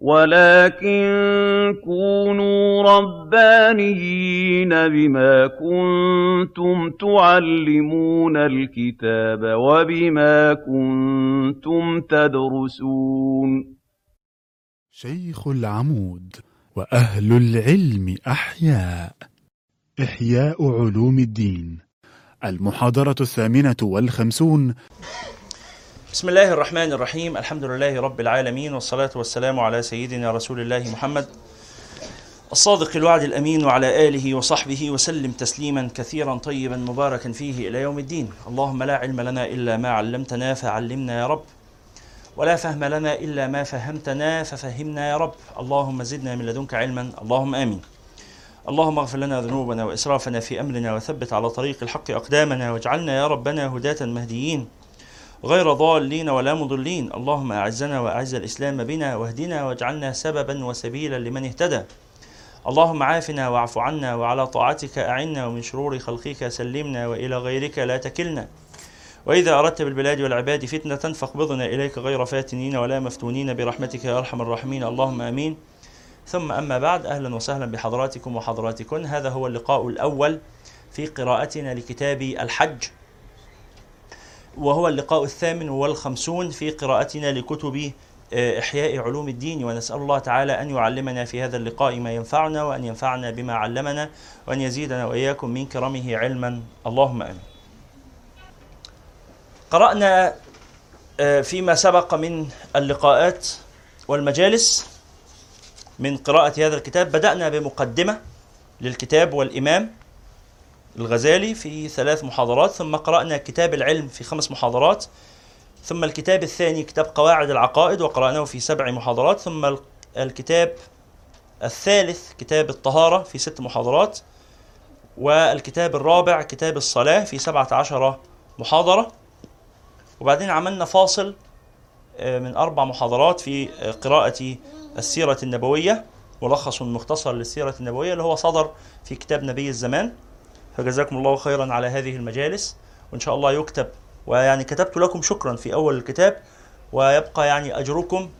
وَلَٰكِن كُونُوا رَبَّانِيِّينَ بِمَا كُنتُمْ تُعَلِّمُونَ الْكِتَابَ وَبِمَا كُنتُمْ تَدْرُسُونَ. شيخ العمود وأهل العلم أحياء. إحياء علوم الدين. المحاضرة الثامنة والخمسون. بسم الله الرحمن الرحيم الحمد لله رب العالمين والصلاة والسلام على سيدنا رسول الله محمد الصادق الوعد الأمين وعلى آله وصحبه وسلم تسليما كثيرا طيبا مباركا فيه إلى يوم الدين اللهم لا علم لنا إلا ما علمتنا فعلمنا يا رب ولا فهم لنا إلا ما فهمتنا ففهمنا يا رب اللهم زدنا من لدنك علما اللهم آمين اللهم اغفر لنا ذنوبنا وإسرافنا في أمرنا وثبت على طريق الحق أقدامنا واجعلنا يا ربنا هداة مهديين غير ضالين ولا مضلين. اللهم أعزنا وأعز الإسلام بنا واهدنا واجعلنا سببا وسبيلا لمن اهتدى. اللهم عافنا واعف عنا وعلى طاعتك أعنا ومن شرور خلقك سلمنا وإلى غيرك لا تكلنا. وإذا أردت بالبلاد والعباد فتنة فاقبضنا إليك غير فاتنين ولا مفتونين برحمتك يا أرحم الراحمين. اللهم آمين. ثم أما بعد أهلا وسهلا بحضراتكم وحضراتكن هذا هو اللقاء الأول في قراءتنا لكتاب الحج. وهو اللقاء الثامن والخمسون في قراءتنا لكتب إحياء علوم الدين ونسأل الله تعالى أن يعلمنا في هذا اللقاء ما ينفعنا وأن ينفعنا بما علمنا وأن يزيدنا وإياكم من كرمه علما. اللهم آمين. قرأنا فيما سبق من اللقاءات والمجالس من قراءة هذا الكتاب. بدأنا بمقدمة للكتاب والإمام. الغزالي في ثلاث محاضرات ثم قرأنا كتاب العلم في خمس محاضرات ثم الكتاب الثاني كتاب قواعد العقائد وقرأناه في سبع محاضرات ثم الكتاب الثالث كتاب الطهارة في ست محاضرات والكتاب الرابع كتاب الصلاة في سبعة عشر محاضرة. وبعدين عملنا فاصل من أربع محاضرات في قراءة السيرة النبوية ملخص مختصر للسيرة النبوية اللي هو صدر في كتاب نبي الزمان. فجزاكم الله خيرا على هذه المجالس. وإن شاء الله يكتب ويعني كتبت لكم شكرا في أول الكتاب ويبقى يعني أجركم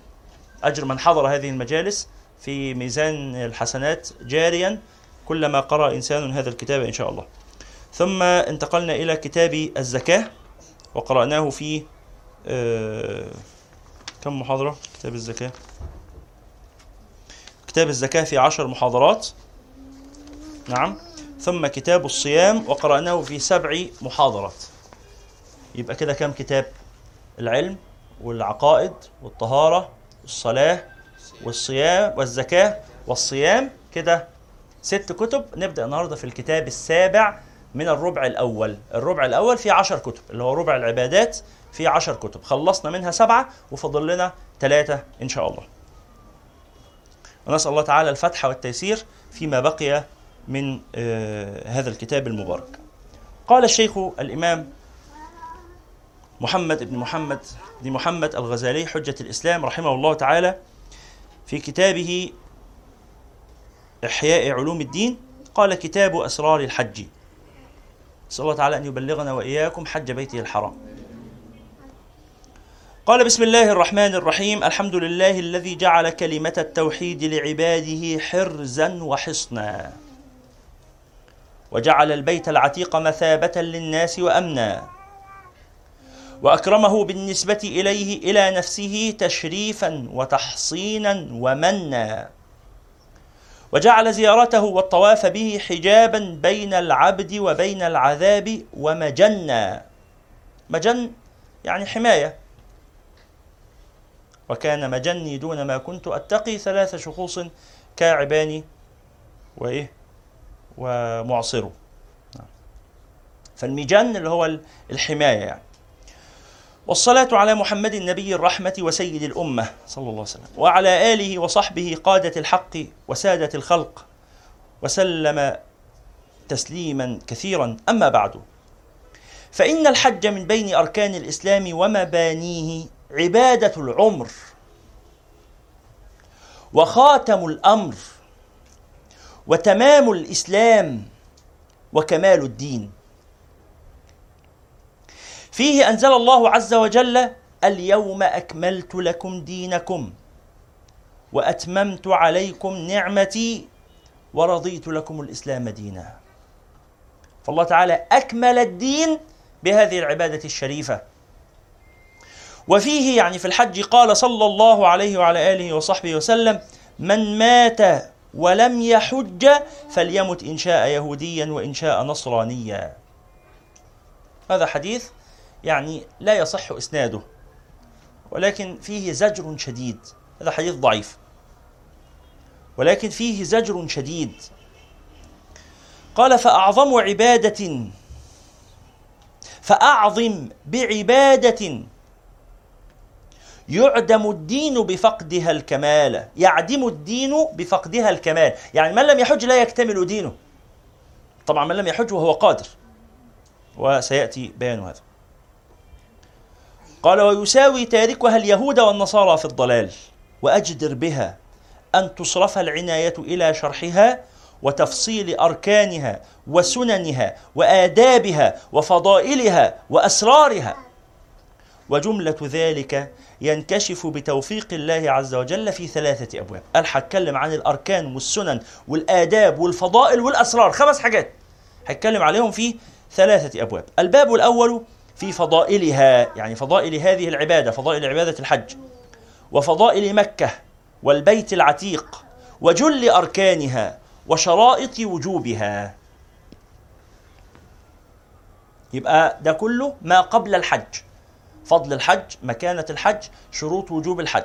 أجر من حضر هذه المجالس في ميزان الحسنات جاريا كلما قرأ إنسان هذا الكتاب إن شاء الله. ثم انتقلنا إلى كتاب الزكاة وقرأناه في آه كم محاضرة؟ كتاب الزكاة. كتاب الزكاة في عشر محاضرات. نعم. ثم كتاب الصيام وقرأناه في سبع محاضرات. يبقى كده كم كتاب؟ العلم والعقائد والطهارة والصلاة والصيام والزكاة والصيام. كده ست كتب. نبدأ النهاردة في الكتاب السابع من الربع الأول. الربع الأول فيه عشر كتب اللي هو ربع العبادات فيه عشر كتب. خلصنا منها سبعة وفضل لنا ثلاثة إن شاء الله. ونسأل الله تعالى الفتح والتيسير فيما بقي من آه هذا الكتاب المبارك. قال الشيخ الإمام محمد بن محمد بن محمد الغزالي حجة الإسلام رحمه الله تعالى في كتابه إحياء علوم الدين قال كتاب أسرار الحج. نسأل الله تعالى أن يبلغنا وإياكم حج بيته الحرام. قال بسم الله الرحمن الرحيم الحمد لله الذي جعل كلمة التوحيد لعباده حرزا وحصنا. وجعل البيت العتيق مثابة للناس وأمنا. وأكرمه بالنسبة إليه إلى نفسه تشريفا وتحصينا ومنا. وجعل زيارته والطواف به حجابا بين العبد وبين العذاب ومجنا. مجن يعني حماية. وكان مجني دون ما كنت أتقي ثلاث شخوص كاعبان وإيه؟ ومعصره. فالمجن اللي هو الحماية يعني. والصلاة على محمد النبي الرحمة وسيد الأمة صلى الله عليه وسلم. وعلى آله وصحبه قادة الحق وسادة الخلق. وسلم تسليما كثيرا. أما بعد. فإن الحج من بين أركان الإسلام ومبانيه عبادة العمر. وخاتم الأمر. وتمام الإسلام وكمال الدين. فيه أنزل الله عز وجل اليوم أكملت لكم دينكم وأتممت عليكم نعمتي ورضيت لكم الإسلام دينا. فالله تعالى أكمل الدين بهذه العبادة الشريفة. وفيه يعني في الحج قال صلى الله عليه وعلى آله وصحبه وسلم من مات ولم يحج فليمت إن شاء يهوديا وإن شاء نصرانيا. هذا حديث يعني لا يصح إسناده ولكن فيه زجر شديد. هذا حديث ضعيف. ولكن فيه زجر شديد. قال فأعظم عبادة فأعظم بعبادة يعدم الدين بفقدها الكمال. يعدم الدين بفقدها الكمال. يعني من لم يحج لا يكتمل دينه. طبعا من لم يحج وهو قادر. وسيأتي بيان هذا. قال ويساوي تاركها اليهود والنصارى في الضلال وأجدر بها أن تصرف العناية إلى شرحها وتفصيل أركانها وسننها وآدابها وفضائلها وأسرارها. وجملة ذلك ينكشف بتوفيق الله عز وجل في ثلاثة أبواب. هتكلم عن الأركان والسنن والآداب والفضائل والأسرار. خمس حاجات هتكلم عليهم في ثلاثة أبواب. الباب الأول في فضائلها يعني فضائل هذه العبادة فضائل عبادة الحج وفضائل مكة والبيت العتيق وجل أركانها وشرائط وجوبها. يبقى ده كله ما قبل الحج. فضل الحج مكانة الحج شروط وجوب الحج.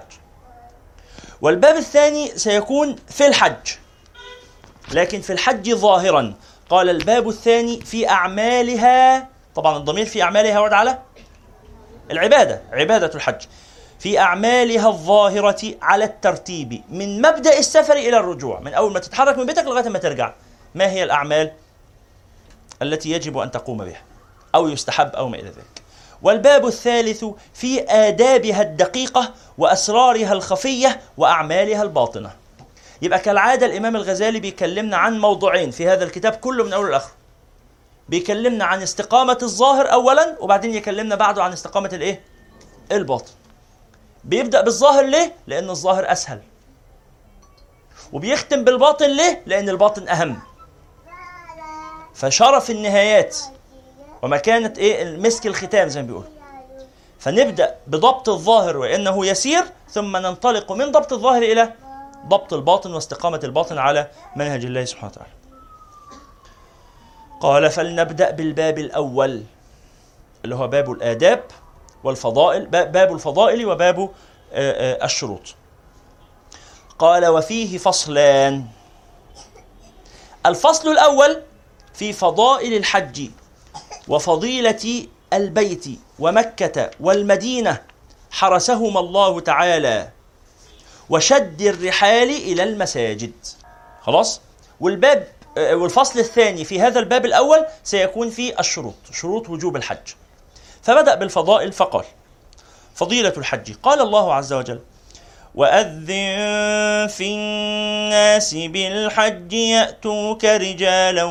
والباب الثاني سيكون في الحج. لكن في الحج ظاهرا قال الباب الثاني في أعمالها طبعا الضمير في أعمالها ورد على؟ العبادة عبادة الحج. في أعمالها الظاهرة على الترتيب من مبدأ السفر إلى الرجوع من أول ما تتحرك من بيتك لغاية ما ترجع. ما هي الأعمال التي يجب أن تقوم بها؟ أو يستحب أو ما إلى ذلك؟ والباب الثالث في آدابها الدقيقة وأسرارها الخفية وأعمالها الباطنة يبقى كالعادة الإمام الغزالي بيكلمنا عن موضوعين في هذا الكتاب كله من أول لآخر بيكلمنا عن استقامة الظاهر أولا وبعدين يكلمنا بعده عن استقامة الإيه؟ الباطن بيبدأ بالظاهر ليه؟ لأن الظاهر أسهل وبيختم بالباطن ليه؟ لأن الباطن أهم فشرف النهايات ومكانة إيه مسك الختام زي ما بيقولوا. فنبدأ بضبط الظاهر وإنه يسير ثم ننطلق من ضبط الظاهر إلى ضبط الباطن واستقامة الباطن على منهج الله سبحانه وتعالى. قال فلنبدأ بالباب الأول اللي هو باب الآداب والفضائل باب الفضائل وباب آه، آه، الشروط. قال وفيه فصلان. الفصل الأول في فضائل الحج. وفضيلة البيت ومكة والمدينة حرسهما الله تعالى وشد الرحال إلى المساجد. خلاص؟ والباب آه، والفصل الثاني في هذا الباب الأول سيكون في الشروط شروط وجوب الحج. فبدأ بالفضائل فقال فضيلة الحج قال الله عز وجل وأذن في الناس بالحج يأتوك رجالا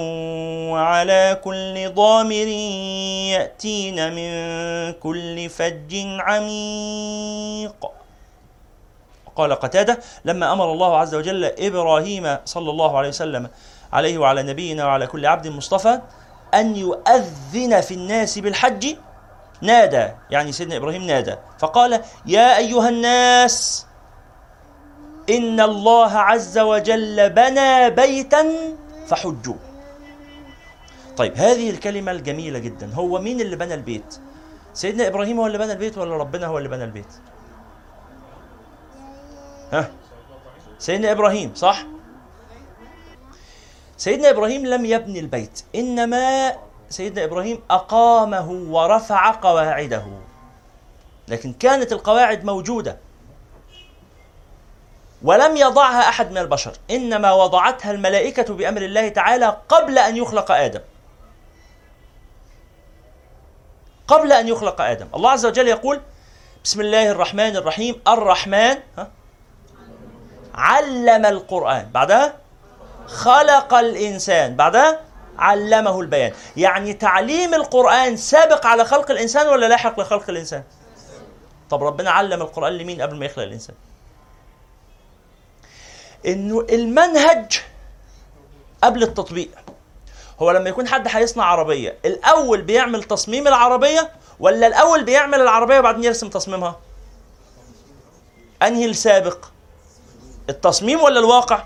وعلى كل ضامر يأتين من كل فج عميق. قال قتادة لما أمر الله عز وجل إبراهيم صلى الله عليه وسلم عليه وعلى نبينا وعلى كل عبد مصطفى أن يؤذن في الناس بالحج نادى يعني سيدنا إبراهيم نادى فقال يا أيها الناس إن الله عز وجل بنى بيتا فحجوا طيب هذه الكلمة الجميلة جدا. هو مين اللي بنى البيت؟ سيدنا إبراهيم هو اللي بنى البيت ولا ربنا هو اللي بنى البيت؟ ها؟ سيدنا إبراهيم صح؟ سيدنا إبراهيم لم يبني البيت إنما سيدنا إبراهيم أقامه ورفع قواعده. لكن كانت القواعد موجودة. ولم يضعها أحد من البشر. إنما وضعتها الملائكة بأمر الله تعالى قبل أن يخلق آدم. قبل أن يخلق آدم. الله عز وجل يقول بسم الله الرحمن الرحيم. الرحمن ها علم القرآن. بعدها خلق الإنسان. بعدها علمه البيان. يعني تعليم القرآن سابق على خلق الإنسان ولا لاحق لخلق الإنسان؟ طب ربنا علم القرآن لمين قبل ما يخلق الإنسان؟ إنه المنهج قبل التطبيق. هو لما يكون حد هيصنع عربية الأول بيعمل تصميم العربية ولا الأول بيعمل العربية وبعدين يرسم تصميمها؟ أنهي السابق؟ التصميم ولا الواقع؟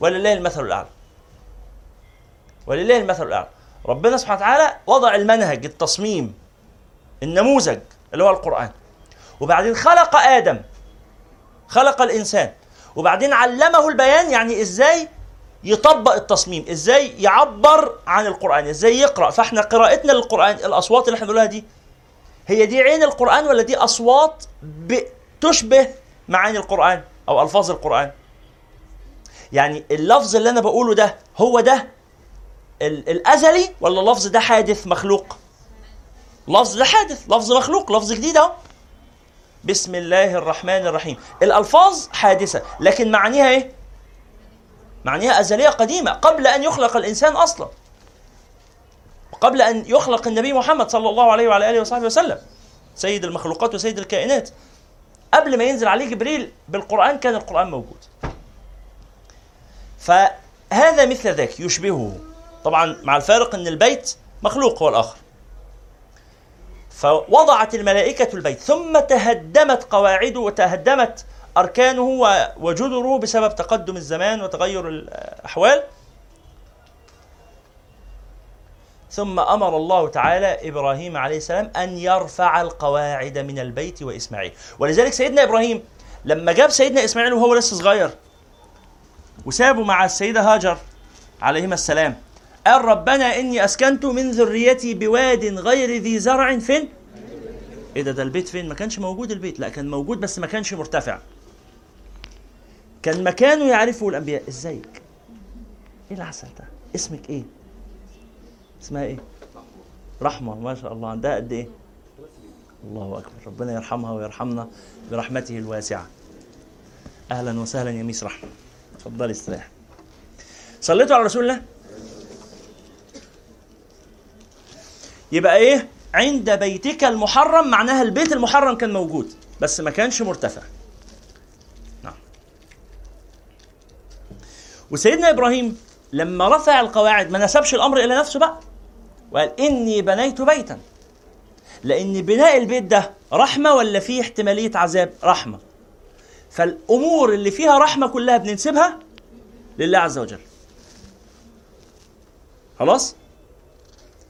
ولله المثل الأعلى. ولله المثل الأعلى. ربنا سبحانه وتعالى وضع المنهج التصميم النموذج اللي هو القرآن. وبعدين خلق آدم. خلق الإنسان. وبعدين علمه البيان يعني إزاي يطبق التصميم إزاي يعبر عن القرآن إزاي يقرأ. فإحنا قراءتنا للقرآن الأصوات اللي إحنا بنقولها دي هي دي عين القرآن ولا دي أصوات تشبه معاني القرآن أو ألفاظ القرآن؟ يعني اللفظ اللي أنا بقوله ده هو ده الأزلي ولا اللفظ ده حادث مخلوق؟ لفظ ده حادث لفظ مخلوق لفظ جديد أهو. بسم الله الرحمن الرحيم. الألفاظ حادثة لكن معانيها إيه؟ معانيها أزلية قديمة قبل أن يخلق الإنسان أصلا. قبل أن يخلق النبي محمد صلى الله عليه وعلى آله وصحبه وسلم سيد المخلوقات وسيد الكائنات. قبل ما ينزل عليه جبريل بالقرآن كان القرآن موجود. فهذا مثل ذاك يشبهه. طبعا مع الفارق إن البيت مخلوق هو الآخر فوضعت الملائكة البيت ثم تهدمت قواعده وتهدمت أركانه وجدره بسبب تقدم الزمان وتغير الأحوال. ثم أمر الله تعالى إبراهيم عليه السلام أن يرفع القواعد من البيت وإسماعيل. ولذلك سيدنا إبراهيم لما جاب سيدنا إسماعيل وهو لسه صغير وسابه مع السيدة هاجر عليهما السلام. قال ربنا إني أسكنت من ذريتي بواد غير ذي زرع فين؟ إيه ده ده البيت فين؟ ما كانش موجود البيت لا كان موجود بس ما كانش مرتفع كان مكانه يعرفه الأنبياء إزيك؟ إيه العسل ده؟ اسمك إيه؟ اسمها إيه؟ رحمة ما شاء الله عندها قد إيه؟ الله أكبر ربنا يرحمها ويرحمنا برحمته الواسعة أهلا وسهلا يا ميس رحمة اتفضلي استريح صليتوا على رسول الله يبقى إيه؟ عند بيتك المحرم معناها البيت المحرم كان موجود بس ما كانش مرتفع. نعم. وسيدنا إبراهيم لما رفع القواعد ما نسبش الأمر إلى نفسه بقى. وقال إني بنيت بيتا. لأن بناء البيت ده رحمة ولا فيه احتمالية عذاب؟ رحمة. فالأمور اللي فيها رحمة كلها بننسبها لله عز وجل. خلاص؟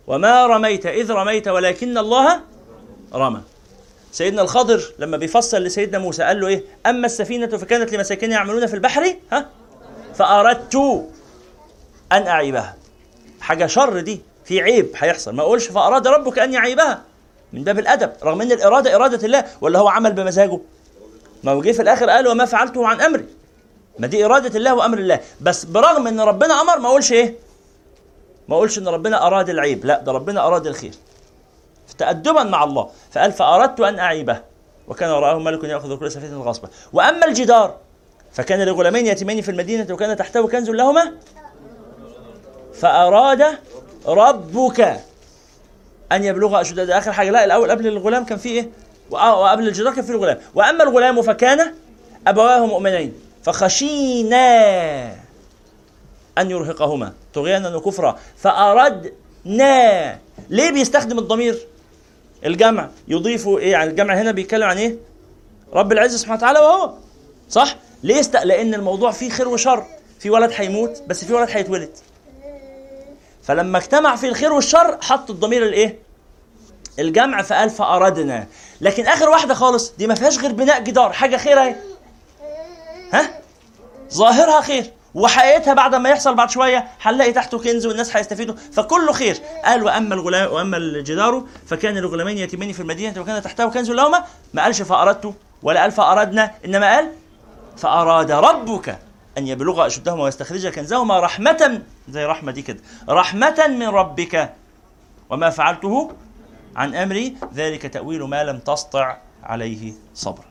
وما رميت إذ رميت ولكن الله رمى. سيدنا الخضر لما بيفسر لسيدنا موسى قال له إيه؟ أما السفينة فكانت لمساكين يعملون في البحر ها؟ فأردت أن أعيبها. حاجة شر دي في عيب هيحصل. ما أقولش فأراد ربك أن يعيبها من باب الأدب رغم إن الإرادة إرادة الله ولا هو عمل بمزاجه. ما هو جه في الآخر قال وما فعلته عن أمري. ما دي إرادة الله وأمر الله. بس برغم إن ربنا أمر ما أقولش إيه؟ ما أقولش إن ربنا أراد العيب لا ده ربنا أراد الخير. تأدبا مع الله. فقال فأردت أن أعيبه. وكان وراءه ملك يأخذ كل سفينة غصبا. وأما الجدار فكان لغلامين يتيمين في المدينة وكان تحته كنز لهما. فأراد ربك أن يبلغ أشد آخر حاجة. لا الأول قبل الغلام كان فيه إيه؟ وقبل الجدار كان فيه الغلام. وأما الغلام فكان أبواه مؤمنين. فخشينا أن يرهقهما. طغيانا وكفرا. فأردنا ليه بيستخدم الضمير؟ الجمع. يضيف إيه يعني؟ الجمع هنا بيتكلم عن إيه؟ رب العزة سبحانه وتعالى وهو. صح؟ ليه است... لأن الموضوع فيه خير وشر. في ولد هيموت بس في ولد هيتولد. فلما اجتمع في الخير والشر حط الضمير الايه الجمع فقال فأردنا لكن آخر واحدة خالص دي ما فيهاش غير بناء جدار. حاجة خير أهي. ها؟ ظاهرها خير. وحقيقتها بعد ما يحصل بعد شوية هنلاقي تحته كنز والناس هيستفيدوا. فكله خير. قال وأما الغلام وأما الجدار فكان لغلامين يتيمين في المدينة وكان تحته كنز لهما ما قالش فأردت ولا قال فأردنا إنما قال فأراد ربك أن يبلغ اشدهما ويستخرج كنزهما رحمة زي رحمه دي كده رحمة من ربك. وما فعلته عن أمري ذلك تأويل ما لم تسطع عليه صبر.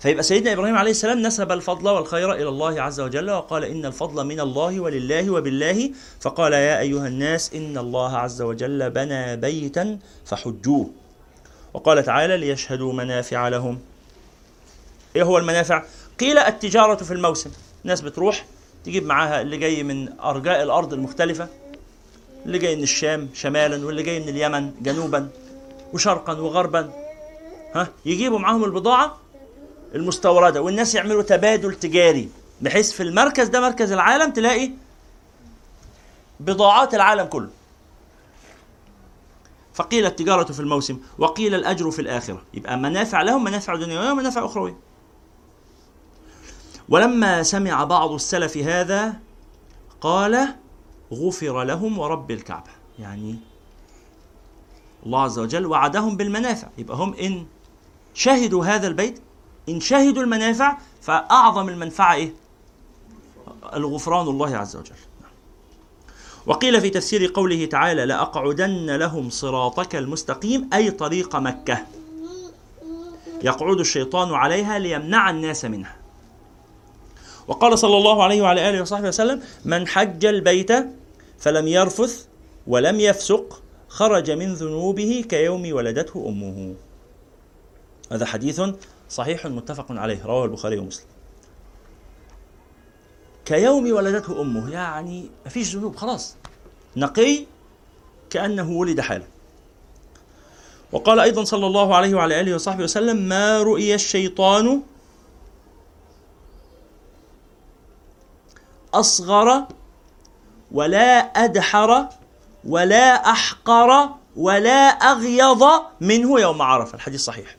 فيبقى سيدنا إبراهيم عليه السلام نسب الفضل والخير إلى الله عز وجل وقال إن الفضل من الله ولله وبالله. فقال يا أيها الناس إن الله عز وجل بنى بيتا فحجوه. وقال تعالى ليشهدوا منافع لهم. إيه هو المنافع؟ قيل التجارة في الموسم. ناس بتروح تجيب معاها اللي جاي من أرجاء الأرض المختلفة اللي جاي من الشام شمالا واللي جاي من اليمن جنوبا وشرقا وغربا. ها؟ يجيبوا معاهم البضاعة المستوردة والناس يعملوا تبادل تجاري. بحيث في المركز ده مركز العالم تلاقي بضاعات العالم كله. فقيل التجارة في الموسم وقيل الأجر في الآخرة. يبقى منافع لهم منافع دنيوية ومنافع أخروية. ولما سمع بعض السلف هذا قال غفر لهم ورب الكعبة. يعني الله عز وجل وعدهم بالمنافع. يبقى هم إن شهدوا هذا البيت إن شهدوا المنافع فأعظم المنفعة إيه؟ الغفران الله عز وجل. وقيل في تفسير قوله تعالى لأقعدن لهم صراطك المستقيم أي طريق مكة. يقعد الشيطان عليها ليمنع الناس منها. وقال صلى الله عليه وعلى آله وصحبه وسلم من حج البيت فلم يرفث ولم يفسق خرج من ذنوبه كيوم ولدته أمه. هذا حديث صحيح متفق عليه رواه البخاري ومسلم. كيوم ولدته أمه يعني ما فيش ذنوب خلاص. نقي كأنه ولد حالا وقال أيضا صلى الله عليه وعلى آله وصحبه وسلم ما رؤي الشيطان أصغر ولا أدحر ولا أحقر ولا أغيظ منه يوم عرفة. الحديث صحيح.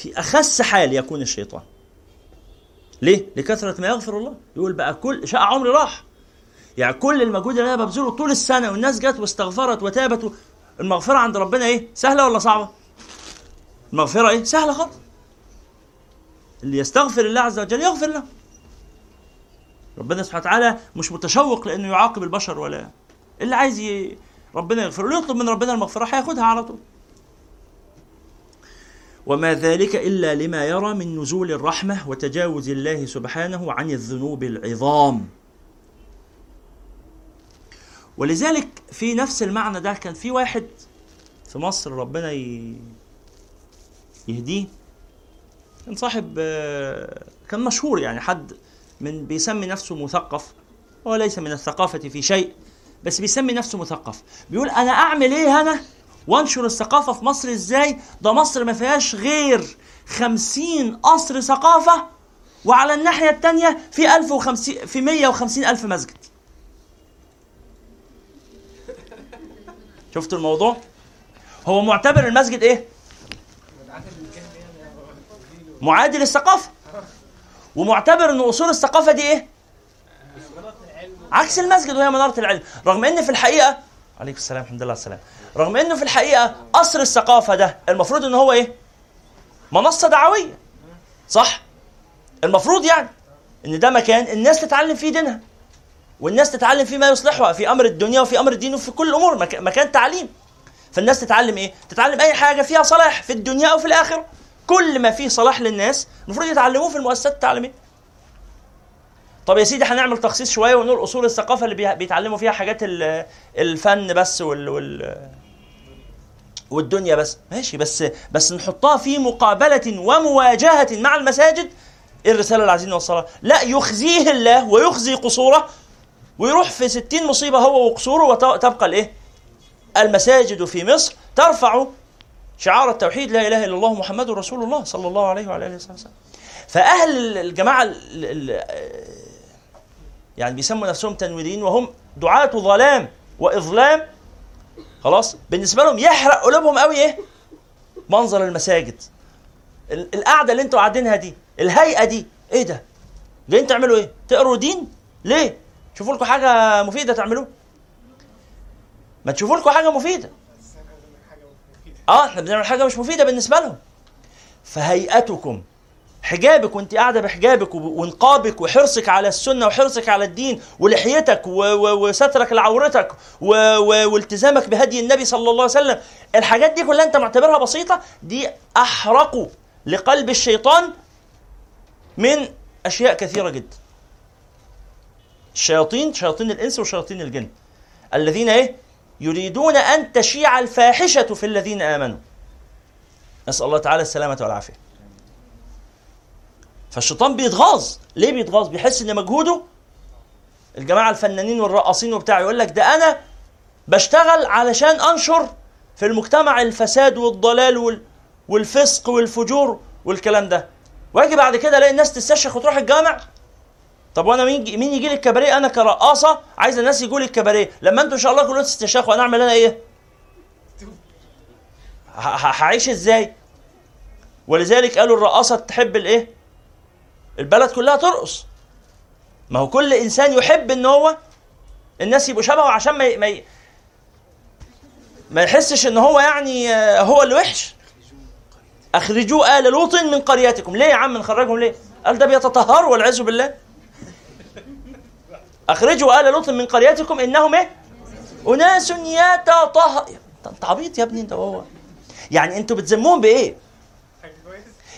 في أخس حال يكون الشيطان ليه؟ لكثرة ما يغفر الله يقول بقى كل شقة عمري راح يعني كل المجهود اللي أنا ببذله طول السنة والناس جت واستغفرت وتابت المغفرة عند ربنا إيه؟ سهلة ولا صعبة؟ المغفرة إيه؟ سهلة خالص اللي يستغفر الله عز وجل يغفر له ربنا سبحانه وتعالى مش متشوق لأنه يعاقب البشر ولا اللي عايز ي... ربنا يغفر له يطلب من ربنا المغفرة هياخدها على طول وما ذلك إلا لما يرى من نزول الرحمة وتجاوز الله سبحانه عن الذنوب العظام. ولذلك في نفس المعنى ده كان في واحد في مصر ربنا يهديه كان صاحب كان مشهور يعني حد من بيسمي نفسه مثقف هو ليس من الثقافة في شيء بس بيسمي نفسه مثقف. بيقول أنا أعمل إيه أنا؟ وانشر الثقافة في مصر إزاي ده مصر ما فيهاش غير خمسين قصر ثقافة. وعلى الناحية التانية في ألف وخمسين في مية وخمسين ألف مسجد. شفتوا الموضوع؟ هو معتبر المسجد إيه؟ معادل الثقافة ومعتبر إن أصول الثقافة دي إيه؟ عكس المسجد وهي منارة العلم. رغم إن في الحقيقة عليكم السلام الحمد لله على السلام رغم إنه في الحقيقة قصر الثقافة ده المفروض ان هو إيه؟ منصة دعوية. صح؟ المفروض يعني إن ده مكان الناس تتعلم فيه دينها والناس تتعلم فيه ما يصلحها في أمر الدنيا وفي أمر الدين وفي كل الأمور مكان تعليم. فالناس تتعلم إيه؟ تتعلم أي حاجة فيها صلاح في الدنيا أو في الآخرة. كل ما فيه صلاح للناس المفروض يتعلموه في المؤسسات التعليمية. طب يا سيدي هنعمل تخصيص شوية ونقول أصول الثقافة اللي بيتعلموا فيها حاجات الفن بس وال, وال والدنيا بس. ماشي بس بس نحطها في مقابلة ومواجهة مع المساجد. إيه الرسالة اللي عايزين نوصلها لا يخزيه الله ويخزي قصوره ويروح في ستين مصيبة هو وقصوره وتبقى الإيه؟ المساجد في مصر ترفع شعار التوحيد لا إله إلا الله محمد رسول الله صلى الله عليه وعلى آله وسلم. فأهل الجماعة يعني بيسموا نفسهم تنويرين وهم دعاة ظلام وإظلام. خلاص؟ بالنسبة لهم يحرق قلوبهم قوي إيه؟ منظر المساجد. القعدة اللي أنتوا قاعدينها دي الهيئة دي إيه ده؟ جايين تعملوا إيه؟ تقروا دين؟ ليه؟ شوفوا لكم حاجة مفيدة تعملوها ما تشوفوا لكم حاجة مفيدة. آه إحنا بنعمل حاجة مش مفيدة بالنسبة لهم. فهيئتكم حجابك وانت قاعدة بحجابك ونقابك وحرصك على السنة وحرصك على الدين ولحيتك وسترك لعورتك والتزامك بهدي النبي صلى الله عليه وسلم. الحاجات دي كلها انت معتبرها بسيطة. دي أحرق لقلب الشيطان من أشياء كثيرة جدا. الشياطين شياطين الإنس وشياطين الجن. الذين إيه؟ يريدون أن تشيع الفاحشة في الذين آمنوا. نسأل الله تعالى السلامة والعافية. فالشيطان بيتغاظ. ليه بيتغاظ؟ بيحس إن مجهوده الجماعة الفنانين والرقاصين وبتاع يقول لك ده أنا بشتغل علشان أنشر في المجتمع الفساد والضلال وال... والفسق والفجور والكلام ده. وأجي بعد كده ألاقي الناس تستشيخ وتروح الجامع. طب وأنا مين مين يجي لي الكباريه؟ أنا كرقاصة عايز الناس يجوا لي الكباريه. لما أنتوا إن شاء الله كلكم تستشيخوا أنا أعمل أنا إيه؟ هعيش إزاي؟ ولذلك قالوا الرقاصة تحب الإيه؟ البلد كلها ترقص. ما هو كل إنسان يحب إن هو الناس يبقوا شبهه عشان ما ما ما يحسش إن هو يعني آه، هو اللي وحش أخرجوا آل لوط من قريتكم. ليه يا عم نخرجهم ليه؟ قال ده بيتطهروا والعياذ بالله. أخرجوا آل لوط من قريتكم إنهم إيه؟ أناس يتطهر. انت عبيط يا ابني أنت وهو. يعني أنتوا بتذموهم بإيه؟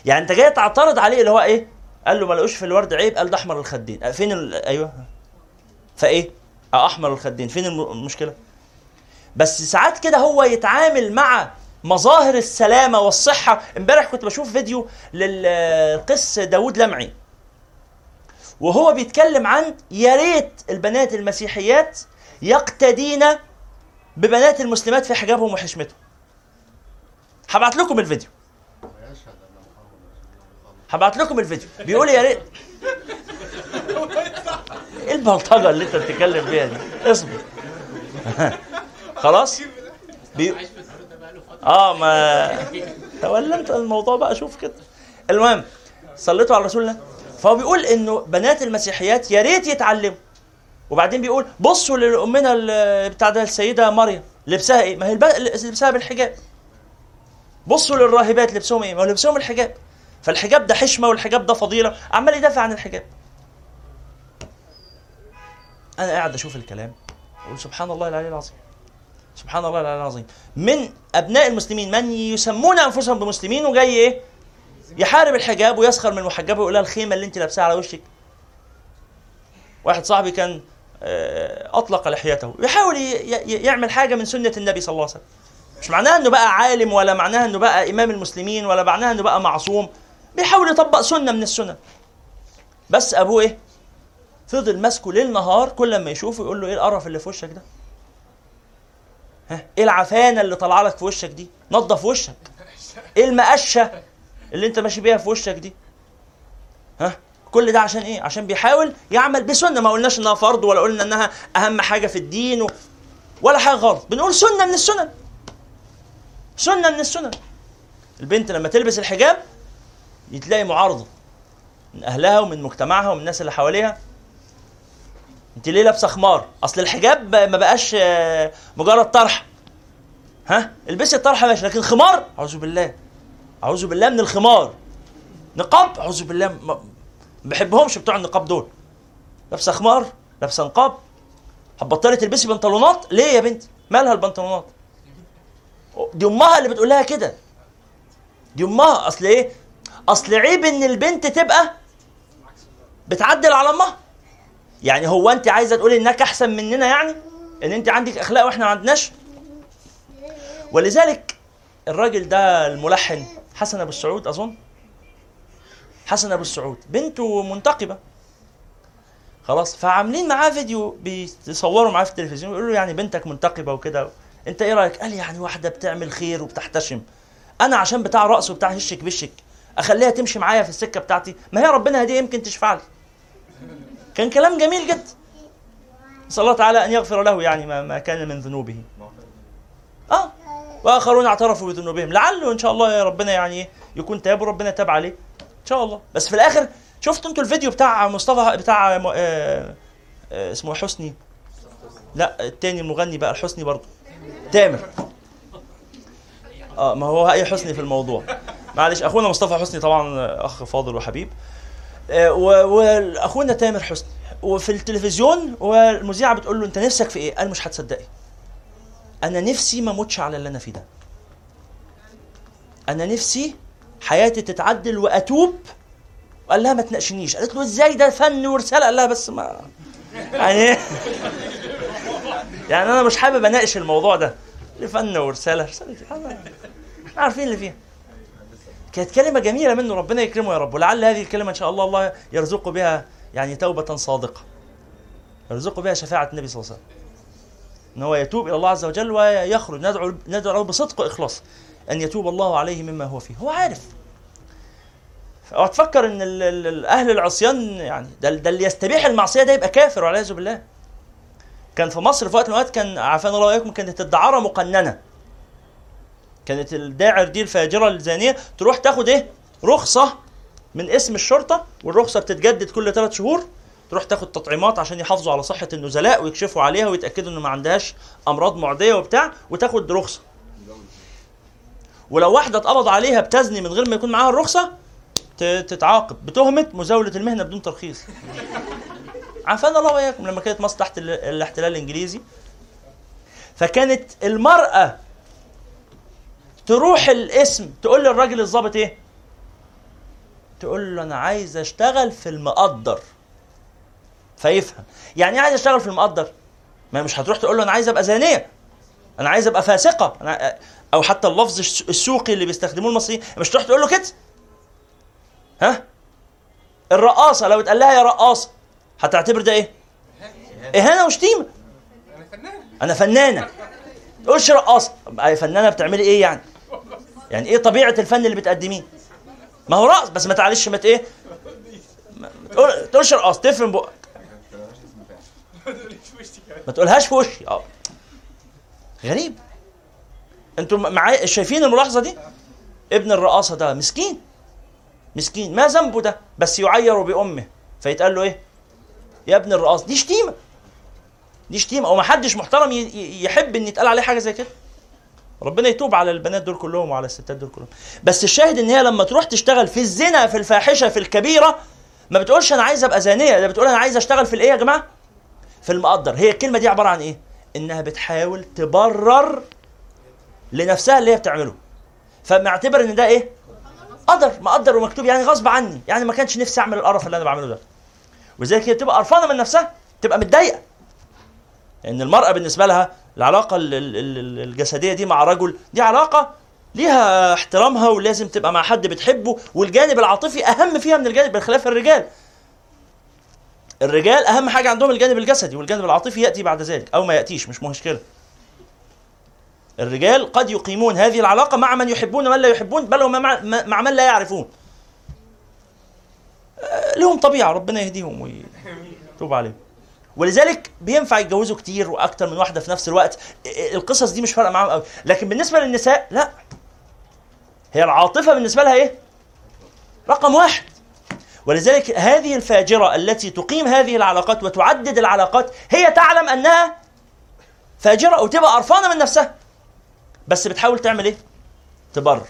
يعني أنت جاي تعترض عليه اللي هو إيه؟ قال له ما لقوش في الورد عيب قال ده أحمر الخدين. فين ال... أيوه. فإيه؟ أحمر الخدين. فين المشكلة؟ بس ساعات كده هو يتعامل مع مظاهر السلامة والصحة. امبارح كنت بشوف فيديو للقس داوود لمعي. وهو بيتكلم عن يا ريت البنات المسيحيات يقتدين ببنات المسلمات في حجابهم وحشمتهم. هبعت لكم الفيديو. هبعت لكم الفيديو. بيقول يا ريت. إيه البلطجة اللي أنت بتتكلم بيها دي؟ اصبر خلاص؟ بي... آه ما تولى انت الموضوع بقى شوف كده. المهم صليتوا على رسول الله. فهو بيقول إنه بنات المسيحيات يا ريت يتعلموا. وبعدين بيقول بصوا لامنا بتاع ده السيدة مريم. لبسها إيه؟ ما هي لبسها بالحجاب. بصوا للراهبات لبسهم إيه؟ ما لبسهم الحجاب. فالحجاب ده حشمة والحجاب ده فضيلة. عمال يدافع عن الحجاب. أنا قاعد أشوف الكلام أقول سبحان الله العلي العظيم. سبحان الله العلي العظيم. من أبناء المسلمين من يسمون أنفسهم بمسلمين وجاي إيه؟ يحارب الحجاب ويسخر من المحجبه ويقول لها الخيمة اللي أنت لابساها على وشك. واحد صاحبي كان آه، أطلق لحيته. يحاول يعمل حاجة من سنة النبي صلى الله عليه وسلم. مش معناها إنه بقى عالم ولا معناها إنه بقى إمام المسلمين ولا معناها إنه بقى معصوم. بيحاول يطبق سنة من السنن. بس أبوه إيه؟ فضل ماسكه ليل نهار كل ما يشوفه يقول له إيه القرف اللي في وشك ده؟ ها؟ إيه العفانة اللي طالعة لك في وشك دي؟ نظف وشك. إيه المقشة اللي أنت ماشي بيها في وشك دي؟ ها؟ كل ده عشان إيه؟ عشان بيحاول يعمل بسنة. ما قلناش إنها فرض ولا قلنا إنها أهم حاجة في الدين و... ولا حاجة غلط بنقول سنة من السنن. سنة من السنن. البنت لما تلبس الحجاب تلاقي معارضه من أهلها ومن مجتمعها ومن الناس اللي حواليها. انت ليه لابسة خمار؟ أصل الحجاب ما بقاش آه، مجرد طرح. ها؟ البسي الطرحه ماشي لكن خمار؟ أعوذ بالله. أعوذ بالله من الخمار. نقاب؟ أعوذ بالله. ما بحبهمش بتوع النقاب دول. لابسة خمار؟ لابسة نقاب؟ هتبطلي تلبسي بنطلونات؟ ليه يا بنتي مالها البنطلونات؟ دي أمها اللي بتقول لها كده. دي أمها. أصل إيه؟ أصل عيب إن البنت تبقى بتعدل على امها يعني هو أنت عايزة تقولي إنك أحسن مننا يعني؟ إن أنت عندك أخلاق وإحنا ما عندناش؟ ولذلك الراجل ده الملحن حسن أبو السعود أظن. حسن أبو السعود. بنته منتقبة. خلاص فعاملين معاه فيديو بيصوروا معاه في التلفزيون يقولوا له يعني بنتك منتقبة وكده. أنت إيه رأيك؟ قال يعني واحدة بتعمل خير وبتحتشم. أنا عشان بتاع رقص وبتاع هشك بشك. أخليها تمشي معايا في السكة بتاعتي. ما هي ربنا هدية يمكن تشفع لي. كان كلام جميل جدا نسأل الله تعالى أن يغفر له يعني ما, ما كان من ذنوبه. آه. وآخرون اعترفوا بذنوبهم. لعله إن شاء الله يا ربنا يعني يكون تاب وربنا تاب عليه. إن شاء الله. بس في الآخر شفتوا أنتوا الفيديو بتاع مصطفى بتاع آه آه اسمه حسني؟ لا التاني المغني بقى الحسني برضه. تامر. آه ما هو اي حسني في الموضوع. معلش أخونا مصطفى حسني طبعا أخ فاضل وحبيب. آه، وأخونا تامر حسني. وفي التلفزيون والمذيعة بتقول له أنت نفسك في إيه؟ قال مش هتصدقي. أنا نفسي ما أموتش على اللي أنا فيه ده. أنا نفسي حياتي تتعدل وأتوب. قال لها ما تناقشنيش. قالت له إزاي ده فن ورسالة؟ قال لها بس ما يعني يعني أنا مش حابب أناقش الموضوع ده. فن ورسالة؟ رسالة إحنا عارفين اللي فيها. كانت كلمة جميلة منه ربنا يكرمه يا رب. ولعل هذه الكلمة إن شاء الله الله يرزقه بها يعني توبة صادقة. يرزقه بها شفاعة النبي صلى الله عليه وسلم. إن هو يتوب إلى الله عز وجل ويخرج. ندعو ندعو بصدق وإخلاص أن يتوب الله عليه مما هو فيه. هو عارف. تفكر إن أهل العصيان يعني ده, ده اللي يستبيح المعصية ده يبقى كافر والعياذ بالله. كان في مصر في وقت من الأوقات كان عافانا الله وإياكم كانت الدعارة مقننة. كانت الداعر دي الفاجرة الزانية تروح تاخد إيه؟ رخصة من اسم الشرطة والرخصة بتتجدد كل ثلاث شهور تروح تاخد تطعيمات عشان يحافظوا على صحة النزلاء ويكشفوا عليها ويتأكدوا انه ما عندهاش أمراض معدية وبتاع وتاخد رخصة. ولو واحدة اتقبض عليها بتزني من غير ما يكون معاها الرخصة تتعاقب بتهمه مزاولة المهنة بدون ترخيص. عافانا الله وإياكم لما كانت مصر تحت الاحتلال الإنجليزي فكانت المرأة تروح الاسم تقول للراجل الظابط إيه؟ تقول له أنا عايز أشتغل في المقدر. فيفهم. يعني إيه عايز أشتغل في المقدر؟ ما مش هتروح تقول له أنا عايز أبقى زانية. أنا عايز أبقى فاسقة. أنا أو حتى اللفظ السوقي اللي بيستخدموه المصريين مش تروح تقول له كده؟ ها؟ الرقاصة لو اتقال لها يا رقاصة هتعتبر ده إيه؟ إهانة. وشتيمة. أنا فنانه أنا فنانة. تقولش رقاصة. فنانة بتعملي إيه يعني؟ يعني إيه طبيعة الفن اللي بتقدميه؟ ما هو رقص بس ما تعلش ما إيه؟ ما تقولش رقاص تفهم بقك. ما تقولهاش في وشي. آه. غريب. أنتوا معايا شايفين الملاحظة دي؟ ابن الرقاصة ده مسكين. مسكين. ما ذنبه ده؟ بس يعير بأمه. فيتقال له إيه؟ يا ابن الرقاص. دي شتيمة. دي شتيمة. وما حدش محترم يحب إن يتقال عليه حاجة زي كده. ربنا يتوب على البنات دول كلهم وعلى الستات دول كلهم. بس الشاهد إن هي لما تروح تشتغل في الزنا في الفاحشة في الكبيرة ما بتقولش أنا عايز أبقى زانية ده بتقول أنا عايز أشتغل في الإيه يا جماعة؟ في المقدر. هي الكلمة دي عبارة عن إيه؟ إنها بتحاول تبرر لنفسها اللي هي بتعمله. فمعتبر إن ده إيه؟ قدر مقدر ومكتوب يعني غصب عني يعني ما كانش نفسي أعمل القرف اللي أنا بعمله ده. وذلك هي بتبقى قرفانة من نفسها تبقى متضايقة. إن المرأة بالنسبة لها العلاقة الجسدية دي مع رجل دي علاقة ليها احترامها ولازم تبقى مع حد بتحبه والجانب العاطفي أهم فيها من الجانب بخلاف الرجال. الرجال أهم حاجة عندهم الجانب الجسدي والجانب العاطفي يأتي بعد ذلك أو ما يأتيش مش مشكلة. الرجال قد يقيمون هذه العلاقة مع من يحبون ومن لا يحبون بل ومع مع من لا يعرفون. آه، لهم طبيعة ربنا يهديهم ويتوب عليهم. ولذلك بينفع يتجوزوا كتير وأكتر من واحدة في نفس الوقت. القصص دي مش فارقة معاهم قوي. لكن بالنسبة للنساء لا. هي العاطفة بالنسبة لها إيه؟ رقم واحد. ولذلك هذه الفاجرة التي تقيم هذه العلاقات وتعدد العلاقات هي تعلم أنها فاجرة وتبقى قرفانة من نفسها. بس بتحاول تعمل إيه؟ تبرر.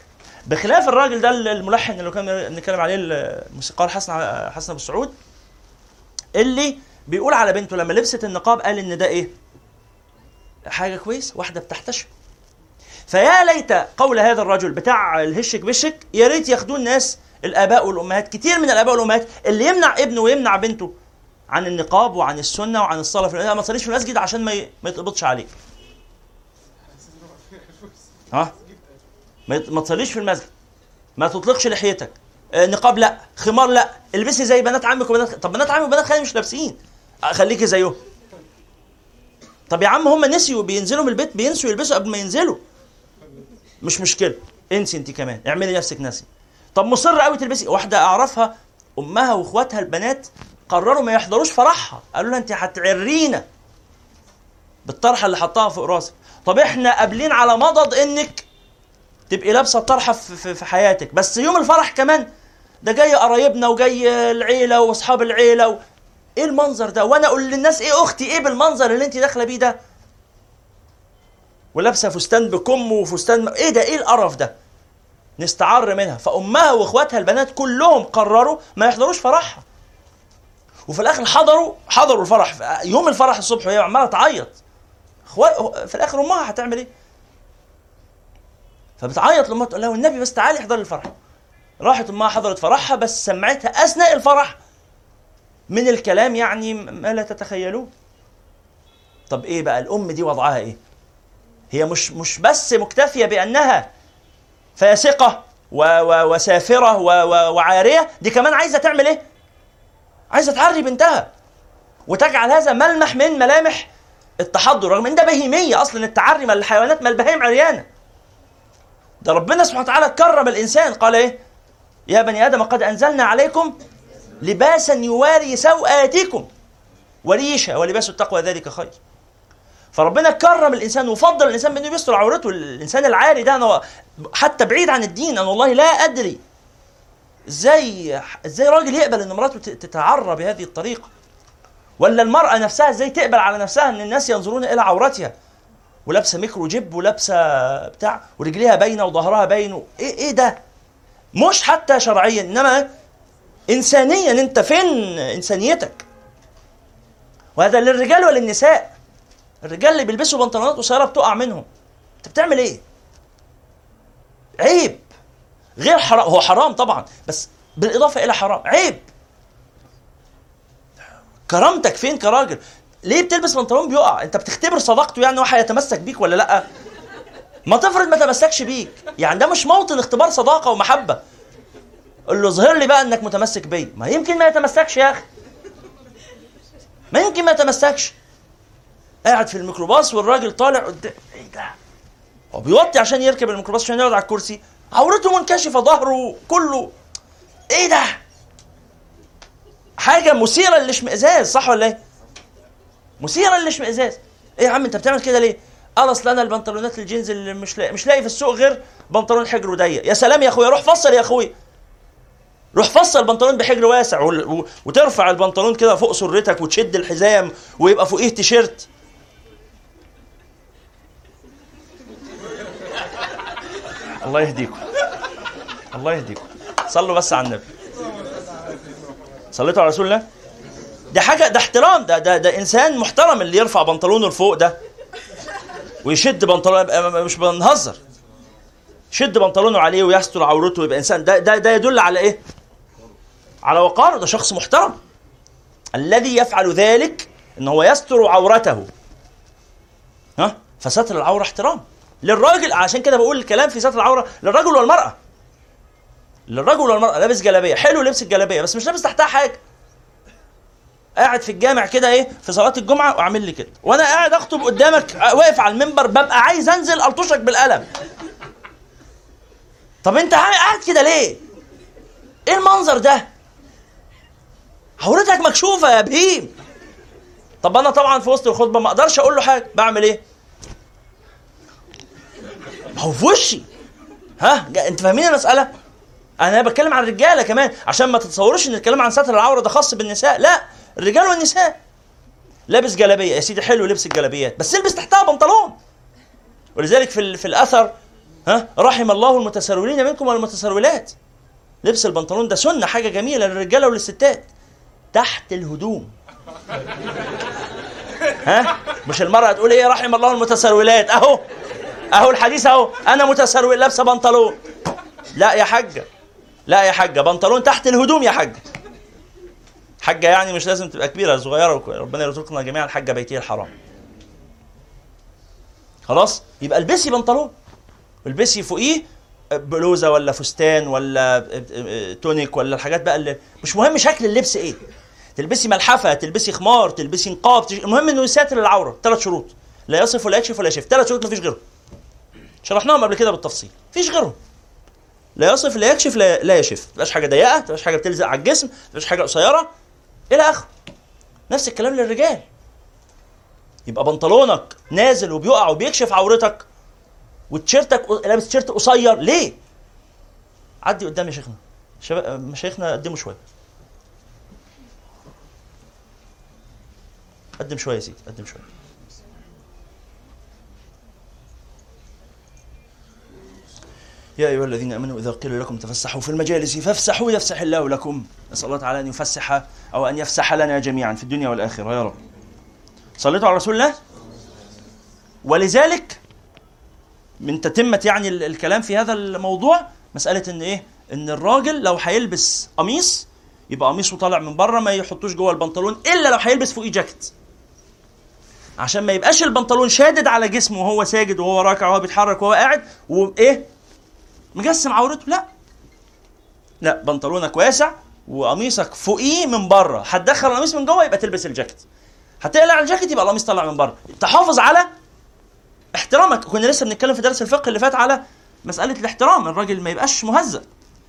بخلاف الراجل ده الملحن اللي كنا بنتكلم عليه الموسيقار حسن حسن أبو سعود اللي بيقول على بنته لما لبست النقاب قال إن ده إيه؟ حاجة كويس واحدة بتحتشم. فيا ليت قول هذا الرجل بتاع الهشك بشك يا ريت ياخدوه الناس الآباء والأمهات كتير من الآباء والأمهات اللي يمنع ابنه ويمنع بنته عن النقاب وعن السنة وعن الصلاة في ما تصليش في المسجد عشان ما ما يتقبضش عليك. ها؟ ما تصليش في المسجد. ما تطلقش لحيتك. آه، نقاب لا. خمار لا. البسي زي بنات عمك وبنات طب بنات عمك وبنات خالي مش لابسين. خليكي زيهم طب يا عم هم نسيوا بينزلوا من البيت بينسوا يلبسوا قبل ما ينزلوا. مش مشكلة انسي انت كمان. اعملي نفسك ناسي. طب مصر قوي تلبسي. واحدة أعرفها أمها وإخواتها البنات قرروا ما يحضروش فرحها. قالوا لها انت هتعرينا بالطرحة اللي حطها فوق راسك. طب إحنا قابلين على مضض إنك تبقي لابسة الطرحه في, في حياتك. بس يوم الفرح كمان ده جاي قرايبنا وجاي العيلة وأصحاب العيلة و... إيه المنظر ده؟ وأنا أقول للناس إيه أختي؟ إيه بالمنظر اللي انت داخلة بيه ده؟ ولابسة فستان بكم وفستان إيه ده؟ إيه القرف ده؟ نستعر منها. فأمها وإخواتها البنات كلهم قرروا ما يحضروش فرحها. وفي الآخر حضروا حضروا الفرح. يوم الفرح الصبح وهي عمالة تعيط. في الآخر أمها هتعمل إيه؟ فبتعيط لأمها تقول لها والنبي بس تعالي احضري الفرح. راحت أمها حضرت فرحها بس سمعتها أثناء الفرح من الكلام يعني ما لا تتخيلوه. طب إيه بقى؟ الأم دي وضعها إيه؟ هي مش مش بس مكتفية بأنها فاسقة و و وسافرة و و وعارية دي كمان عايزة تعمل إيه؟ عايزة تعري بنتها. وتجعل هذا ملمح من ملامح التحضر رغم إن ده بهيمية أصلا التعري ما الحيوانات ما البهائم عريانة. ده ربنا سبحانه وتعالى كرم الإنسان قال إيه؟ يا بني آدم قد أنزلنا عليكم لباسا يواري سوآتكم وريشة ولباس التقوى ذلك خير. فربنا كرم الإنسان وفضل الإنسان بأنه يستر عورته. الإنسان العاري ده أنا حتى بعيد عن الدين أنا والله لا أدري إزاي إزاي راجل يقبل إن مراته تتعرى بهذه الطريقة؟ ولا المرأة نفسها إزاي تقبل على نفسها إن الناس ينظرون إلى عورتها؟ ولابسة ميكرو جيب ولابسة بتاع ورجليها باينة وظهرها باين إيه إيه ده؟ مش حتى شرعيا إنما انسانيا أنت فين إنسانيتك؟ وهذا للرجال وللنساء. الرجال اللي بيلبسوا بنطلونات قصيرة بتقع منهم. أنت بتعمل إيه؟ عيب. غير حرام هو حرام طبعا بس بالإضافة إلى حرام. عيب. كرامتك فين كراجل؟ ليه بتلبس بنطلون بيقع؟ أنت بتختبر صداقته يعني هو هيتمسك بيك ولا لأ؟ ما تفرض ما تمسكش بيك. يعني ده مش موطن اختبار صداقة ومحبة. قول له اظهر لي بقى إنك متمسك بيا. ما يمكن ما يتمسكش يا أخي. ما يمكن ما يتمسكش. قاعد في الميكروباص والراجل طالع قدام. إيه ده؟ هو بيوطي عشان يركب الميكروباص عشان يقعد على الكرسي؟ عورته منكشفة ظهره كله. إيه ده؟ حاجة مثيرة للاشمئزاز صح ولا إيه؟ مثيرة للاشمئزاز. إيه يا عم أنت بتعمل كده ليه؟ قال اصل أنا البنطلونات الجينز اللي مش لاقي مش لاقي في السوق غير بنطلون حجر ضيق. يا سلام يا أخويا روح فصل يا أخويا. روح فصل بنطلون بحجر واسع وترفع البنطلون كده فوق سرتك وتشد الحزام ويبقى فوقيه تيشيرت. الله يهديكم. الله يهديكم. صلوا بس على النبي. صليتوا على رسول الله؟ ده حاجة ده احترام ده ده ده إنسان محترم اللي يرفع بنطلونه لفوق ده ويشد بنطلون مش بنهزر. شد بنطلونه عليه ويستر عورته ويبقى إنسان. ده ده ده يدل على إيه؟ على وقاره ده شخص محترم. الذي يفعل ذلك إن هو يستر عورته. ها؟ فستر العورة احترام. للراجل عشان كده بقول الكلام في ستر العورة للرجل والمرأة. للرجل والمرأة لابس جلابية. حلو لبس الجلابية بس مش لابس تحتها حاجة. قاعد في الجامع كده إيه في صلاة الجمعة وأعمل لي كده. وأنا قاعد أخطب قدامك واقف على المنبر ببقى عايز أنزل ألطشك بالقلم. طب أنت قاعد كده ليه؟ إيه المنظر ده؟ عورتك مكشوفة يا بهيم. طب أنا طبعا في وسط الخطبة ما أقدرش أقول له حاجة. بعمل إيه؟ ما هو في وشي. ها؟ أنت فاهمين المساله أنا بتكلم عن الرجالة كمان. عشان ما تتصوروش إن الكلام عن ستر العورة ده خاص بالنساء. لا الرجال والنساء. لابس جلابية. يا سيدي حلو لبس الجلابيات. بس البس تحتها بنطلون. ولذلك في في الأثر ها رحم الله المتسرولين منكم والمتسرولات. لبس البنطلون ده سنة حاجة جميلة للرجالة وللستات. تحت الهدوم. ها؟ مش المرأة تقول إيه رحم الله المتسرولات. أهو أهو الحديث أهو. أنا متسرول لابسة بنطلون. لا يا حاجة لا يا حاجة. بنطلون تحت الهدوم يا حاجة. حاجة يعني مش لازم تبقى كبيرة صغيرة ربنا يرزقنا جميعا الحاجة بيتي الحرام. خلاص؟ يبقى البسي بنطلون. البسي فوقيه بلوزة ولا فستان ولا تونيك ولا الحاجات بقى اللي مش مهم شكل اللبس إيه. تلبسي ملحفة تلبسي خمار تلبسي نقاب تش... المهم إنه يساتر العورة ثلاث شروط. لا يصف ولا يكشف ولا يشف. ثلاث شروط مفيش غيرهم. شرحناهم قبل كده بالتفصيل. مفيش غيرهم. لا يصف لا يكشف لا, لا يشف. ما حاجة ضيقة ما حاجة بتلزق على الجسم ما حاجة قصيرة. إلى آخره. نفس الكلام للرجال. يبقى بنطلونك نازل وبيقع وبيكشف عورتك وتيشيرتك لابس تيشيرت قصير. ليه؟ عدي قدام يا شيخنا. شباب مشايخنا قدموا شوية. قدم شوية يا سيدي قدم شوية. يا أيها الذين آمنوا إذا قيل لكم تفسحوا في المجالس فافسحوا يفسح الله لكم. نسأل الله تعالى أن يفسح أو أن يفسح لنا جميعا في الدنيا والآخرة. يا رب. صليتوا على رسول الله؟ ولذلك من تتمة يعني الكلام في هذا الموضوع مسألة إن إيه؟ إن الراجل لو هيلبس قميص يبقى قميصه طالع من بره ما يحطوش جوه البنطلون إلا لو هيلبس فوقيه جاكيت. عشان ما يبقاش البنطلون شادد على جسمه وهو ساجد وهو راكع وهو بيتحرك وهو قاعد وإيه؟ مجسم عورته. لا. لا بنطلونك واسع وقميصك فوقيه من بره. هتدخل القميص من جوه يبقى تلبس الجاكيت. هتقلع الجاكيت يبقى القميص طالع من بره. تحافظ على احترامك. كنا لسه بنتكلم في درس الفقه اللي فات على مسألة الاحترام. الراجل ما يبقاش مهزأ.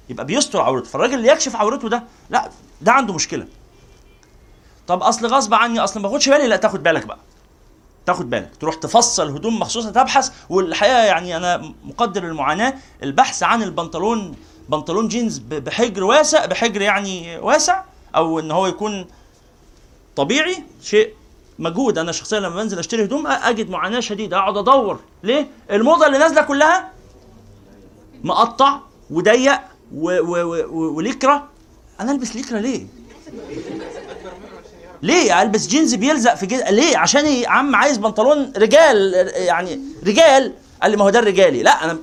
يبقى بيستر عورته. فالراجل اللي يكشف عورته ده لا ده عنده مشكلة. طب أصل غصب عني أصل ما باخدش بالي لا تاخد بالك بقى. تاخد بالك تروح تفصل هدوم مخصوصة تبحث والحقيقة يعني أنا مقدر المعاناة البحث عن البنطلون بنطلون جينز بحجر واسع بحجر يعني واسع أو إن هو يكون طبيعي شيء مجهود. أنا شخصيا لما بنزل أشتري هدوم أجد معاناة شديدة أقعد أدور. ليه؟ الموضة اللي نازلة كلها مقطع وضيق وليكرا أنا ألبس ليكرا ليه؟ ليه ألبس جينز بيلزق في جينز ليه؟ عشان يا عم عايز بنطلون رجال يعني رجال. قال لي ما هو ده الرجالي. لا أنا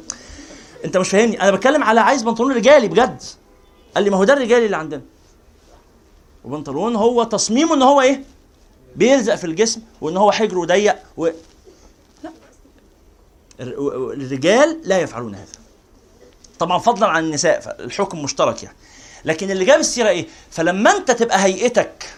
أنت مش فاهمني. أنا بتكلم على عايز بنطلون رجالي بجد. قال لي ما هو ده الرجالي اللي عندنا. وبنطلون هو تصميمه إن هو إيه؟ بيلزق في الجسم وإن هو حجره ضيق و... لا. الرجال لا يفعلون هذا. طبعا فضلا عن النساء فالحكم مشترك يعني. لكن اللي جاب السيرة إيه؟ فلما أنت تبقى هيئتك